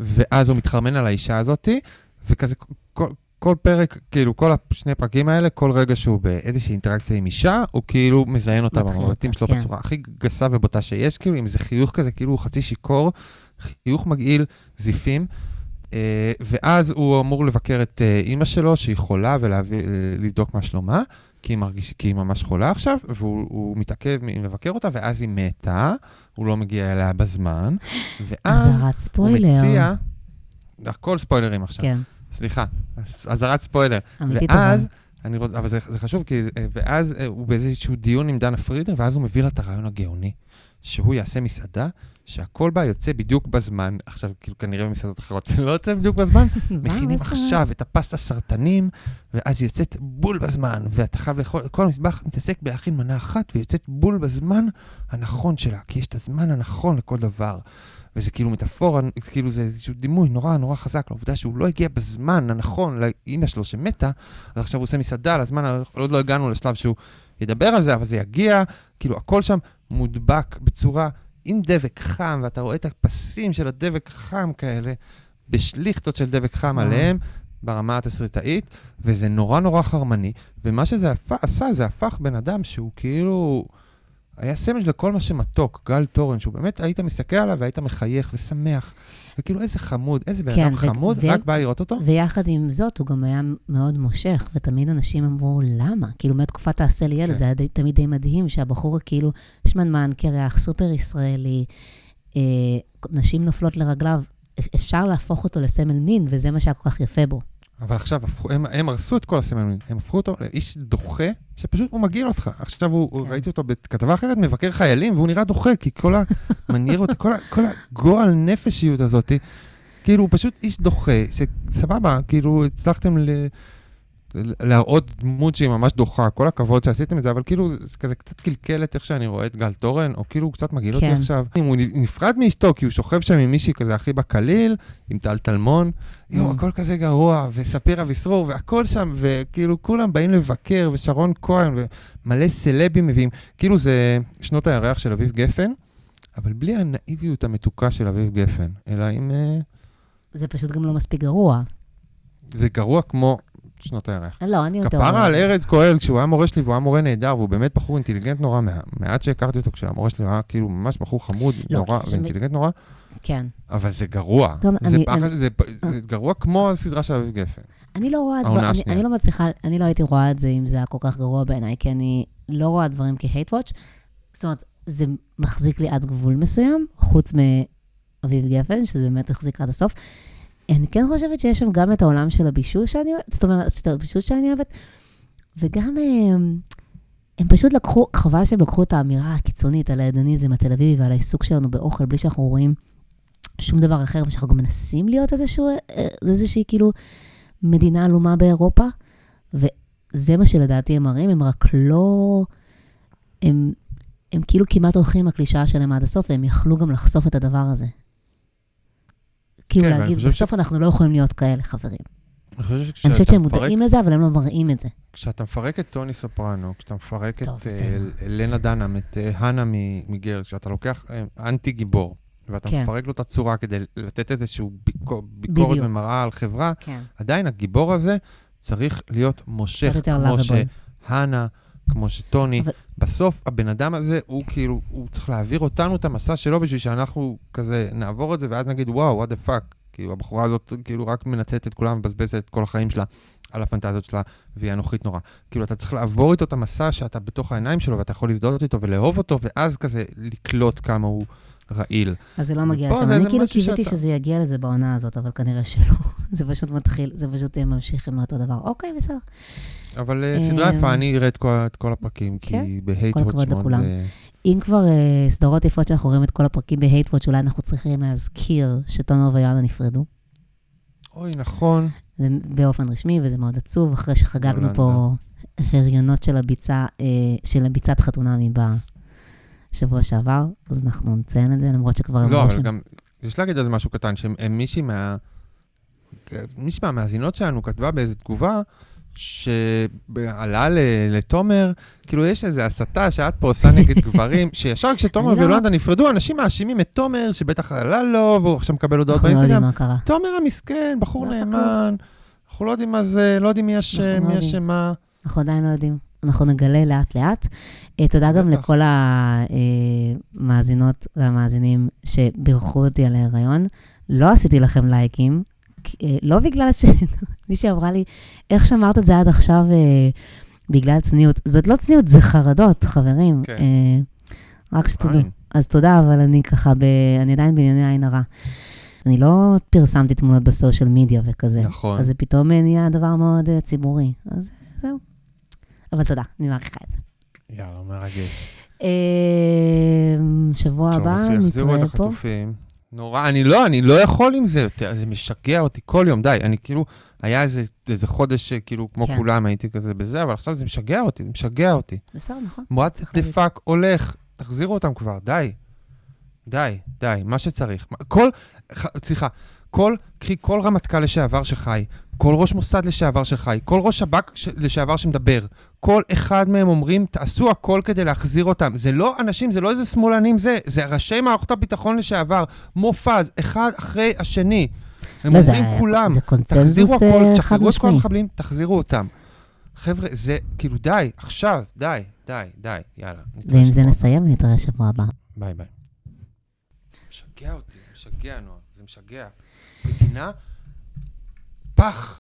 S3: ואז הוא מתחרמן על האישה הזאתי, וכזה כל, כל פרק, כאילו כל השני הפרקים האלה, כל רגע שהוא באיזושהי אינטראקציה עם אישה, הוא כאילו מזיין אותה במבטים שלו
S4: כן.
S3: בצורה הכי גסה ובוטה שיש, כאילו עם איזה חיוך כזה, כאילו הוא חצי שיכור, חיוך מגעיל, זיפים. אה, ואז הוא אמור לבקר את אה, אימא שלו, שהיא חולה, ולבדוק מה שלומה, כי היא, מרגיש, כי היא ממש חולה עכשיו, והוא הוא מתעכב מלבקר אותה, ואז היא מתה, הוא לא מגיע אליה בזמן, ואז הוא
S4: ספוילר.
S3: מציע... הכל ספוילרים עכשיו,
S4: כן,
S3: סליחה, אז- אזהרת ספוילר.
S4: אמיתית
S3: ואז,
S4: אבל.
S3: אני רוצה, אבל זה, זה חשוב, כי אה, ואז אה, הוא באיזשהו דיון עם דנה פרידר, ואז הוא מביא לה את הרעיון הגאוני, שהוא יעשה מסעדה, שהכל בה יוצא בדיוק בזמן. עכשיו, כאילו, כנראה במסעדות אחרות זה לא יוצא בדיוק בזמן, מכינים? עכשיו את הפסטה סרטנים, ואז היא יוצאת בול בזמן, ואתה חייב לאכול, כל המטבח מתעסק בלהכין מנה אחת, והיא יוצאת בול בזמן הנכון שלה, כי יש את הזמן הנכון לכל דבר. וזה כאילו מטאפורה, כאילו זה איזשהו דימוי נורא נורא חזק לעובדה שהוא לא הגיע בזמן הנכון לאימא שלו שמתה, אז עכשיו הוא עושה מסעדה על הזמן, ה- עוד לא הגענו לשלב שהוא ידבר על זה, אבל זה יגיע, כאילו הכל שם מודבק בצורה עם דבק חם, ואתה רואה את הפסים של הדבק חם כאלה, בשליכטות של דבק חם
S4: וואו.
S3: עליהם, ברמה התסריטאית, וזה נורא נורא חרמני, ומה שזה. עשה, זה הפך בן אדם שהוא כאילו... היה סמל לכל מה שמתוק, גל תורן, שהוא באמת, היית מסתכל עליו והיית מחייך ושמח, וכאילו איזה חמוד, איזה בן
S4: כן,
S3: אדם חמוד,
S4: ו-
S3: רק בא לראות אותו.
S4: ויחד עם זאת, הוא גם היה מאוד מושך, ותמיד אנשים אמרו, למה? כאילו, מתקופת תעשה לי ילד,
S3: כן.
S4: זה היה די, תמיד די מדהים, שהבחור כאילו שמנמן, קרח, סופר ישראלי, אה, נשים נופלות לרגליו, אפשר להפוך אותו לסמל מין, וזה מה שהיה כל כך יפה בו.
S3: אבל עכשיו, הפכו, הם, הם הרסו את כל הסמלים, הם הפכו אותו לאיש דוחה, שפשוט הוא מגעיל אותך. עכשיו, הוא, כן. ראיתי אותו בכתבה אחרת, מבקר חיילים, והוא נראה דוחה, כי כל המניירות, כל, ה- כל הגועל נפשיות הזאת, כאילו, הוא פשוט איש דוחה, שסבבה, כאילו, הצלחתם ל... להראות דמות שהיא ממש דוחה, כל הכבוד שעשיתם את זה, אבל כאילו, זה כזה קצת קלקלת איך שאני רואה את גל תורן, או כאילו הוא קצת מגעיל אותי
S4: כן.
S3: עכשיו. אם הוא נפרד מאשתו, כי הוא שוכב שם עם מישהי כזה הכי בקליל, עם טל טלמון, יואו,
S4: Mm.
S3: הכל כזה גרוע, וספירה וסרור, והכל שם, וכאילו כולם באים לבקר, ושרון כהן, ומלא סלבים מביאים, כאילו זה שנות הירח של אביב גפן, אבל בלי הנאיביות המתוקה של אביב גפן, אלא עם... אה,
S4: זה פשוט גם לא מספיק גרוע.
S3: זה גרוע כמו שנות הירח.
S4: לא, אני יותר...
S3: כפרה על ארז כהן, כשהוא היה מורה שלי והוא היה מורה נהדר, והוא באמת בחור אינטליגנט נורא, מעט שהכרתי אותו כשהיה מורה שלי, הוא היה כאילו ממש בחור חמוד,
S4: לא,
S3: נורא,
S4: שמ-
S3: ואינטליגנט נורא,
S4: כן.
S3: אבל זה גרוע.
S4: גם
S3: זה
S4: אני-
S3: פחד-
S4: אני-
S3: זה זה גרוע כמו הסדרה של אביב גפן.
S4: אני לא רואה דברים, אני. אני לא מצליחה, אני לא הייתי רואה את זה אם זה היה כל כך גרוע בעיניי, כי אני לא רואה דברים כ-hate watch. זאת אומרת, זה מחזיק לי עד גבול מסוים, חוץ מאביב גפן, שזה באמת החזיק עד הסוף. אני כן חושבת שיש שם גם את העולם של הבישול שאני אוהבת, זאת אומרת, של הבישול שאני אוהבת, וגם הם, הם פשוט לקחו, חבל שהם לקחו את האמירה הקיצונית על ההדוניזם התל אביבי ועל העיסוק שלנו באוכל, בלי שאנחנו רואים שום דבר אחר, ושאנחנו גם מנסים להיות איזשהו, אה, איזושהי כאילו מדינה עלומה באירופה, וזה מה שלדעתי הם מראים, הם רק לא הם, הם כאילו כמעט הולכים עם הקלישאה שלהם עד הסוף, והם יכלו גם לחשוף את הדבר הזה. כאילו
S3: כן,
S4: להגיד,
S3: חושב ש-
S4: בסוף אנחנו לא יכולים להיות כאלה, חברים.
S3: אני חושב
S4: אני חושבת
S3: שכשאתה
S4: שהם
S3: מפרק,
S4: מודעים לזה, אבל הם לא מראים את זה.
S3: כשאתה מפרק את טוני סופרנו, כשאתה מפרק
S4: טוב,
S3: את אה,
S4: בסדר.
S3: לנה דנאם, את אה, האנה מ- מגרל, כשאתה לוקח אה, אנטי גיבור, ואתה
S4: כן.
S3: מפרק לו את הצורה כדי לתת איזושהי ביקור, ביקורת
S4: בדיוק.
S3: ומראה על חברה,
S4: כן.
S3: עדיין הגיבור הזה צריך להיות מושך, כמו
S4: lovable.
S3: כמו שטוני.
S4: אבל-
S3: בסוף הבן אדם הזה, הוא כאילו, הוא צריך להעביר אותנו את המסע שלו בשביל שאנחנו כזה נעבור את זה, ואז נגיד, וואו, what the fuck. כאילו, הבחורה הזאת כאילו רק מנצלת את כולם, מבזבזת את כל החיים שלה על הפנטזיות שלה, והיא אנוכית נורא. כאילו, אתה צריך לעבור איתו את המסע שאתה בתוך העיניים שלו, ואתה יכול להזדהות איתו ולאהוב אותו, ואז כזה לקלוט כמה הוא רעיל.
S4: אז זה לא מגיע לשם. אני כאילו קיוויתי
S3: שאתה-
S4: שזה יגיע לזה בעונה הזאת, אבל כנראה שלא. זה פשוט מתחיל, זה פשוט ממשיך עם אותו דבר. אוקיי, בסדר.
S3: אבל אה, סדרה
S4: אמ,
S3: יפה, אני אראה את כל, כל הפרקים, כי
S4: כן,
S3: בהייט
S4: כל
S3: וואץ'
S4: הכבוד
S3: מאוד...
S4: לכולם.
S3: אה,
S4: אם כבר אה, סדרות יפות שאנחנו רואים את כל הפרקים בהייטוואץ', אולי אנחנו צריכים להזכיר שתומר ויואנה נפרדו.
S3: אוי, נכון.
S4: זה באופן רשמי, וזה מאוד עצוב, אחרי שחגגנו. פה הריונות של אה, הביצת חתונמי בשבוע שעבר, אז אנחנו נציין את זה, למרות שכבר
S3: לא,
S4: אמרו
S3: אבל
S4: שהם-
S3: גם, יש להגיד על זה משהו קטן, שמישהי מה... מישהי מהמאזינות שלנו כתבה באיזו תגובה, שעלה לתומר, כאילו יש איזו הסתה שאת פה עושה נגד גברים, שישר כשתומר
S4: אני לא-
S3: ויולנדה נפרדו, אנשים מאשימים את תומר, שבטח עלה לו, והוא עכשיו מקבל הודעות
S4: אנחנו לא. מה קרה.
S3: תומר המסכן, בחור
S4: לא
S3: נאמן, אנחנו לא יודעים מה זה, לא יודעים מי אשם,
S4: לא
S3: מי
S4: יודעים.
S3: אשמה.
S4: אנחנו עדיין לא יודעים. אנחנו נגלה לאט-לאט. אה, תודה גם. לכל המאזינות והמאזינים שבירכו אותי על ההיריון. לא עשיתי לכם לייקים, אה, לא בגלל שמישהי אמרה לי, איך שמרת את זה עד עכשיו אה, בגלל צניעות? זאת לא צניעות, זה חרדות, חברים.
S3: כן.
S4: רק שתדעו. אז תודה, אבל אני ככה, ב... אני עדיין בענייני עין הרע. אני לא פרסמתי תמונות בסושיאל מדיה וכזה.
S3: נכון.
S4: אז זה פתאום נהיה דבר מאוד ציבורי. אז זהו. אבל תודה, אני מעריכה את זה.
S3: יאללה, מרגש.
S4: אה, שבוע הבא
S3: אז שיחזירו את
S4: נתראה פה.
S3: החטופים. נורא, אני לא, אני לא יכול עם זה יותר, זה משגע אותי כל יום, די, אני כאילו, היה איזה, איזה חודש שכאילו, כמו
S4: כן.
S3: כולם, הייתי כזה בזה, אבל עכשיו זה משגע אותי, זה משגע אותי.
S4: בסדר, נכון.
S3: the
S4: להגיד.
S3: fuck הולך, תחזירו אותם כבר, די. די, די, מה שצריך. כל, סליחה, כל, קחי כל רמטכ"ל לשעבר שחי, כל ראש מוסד לשעבר שחי, כל ראש שב"כ לשעבר שמדבר, כל אחד מהם אומרים, תעשו הכל כדי להחזיר אותם. זה לא אנשים, זה לא איזה שמאלנים זה, זה ראשי מערכות הביטחון לשעבר, מופז, אחד אחרי השני. הם
S4: לא, זה-
S3: אומרים כולם,
S4: זה
S3: תחזירו הכל,
S4: אה, חד
S3: תשחררו את כל. המחבלים, תחזירו אותם. חבר'ה, זה כאילו די, עכשיו, די, די, די, יאללה.
S4: ועם זה. נסיים, נתראה שבוע הבא.
S3: ביי ביי. משגע אותי, משגע נועה, זה משגע. מדינה, פח.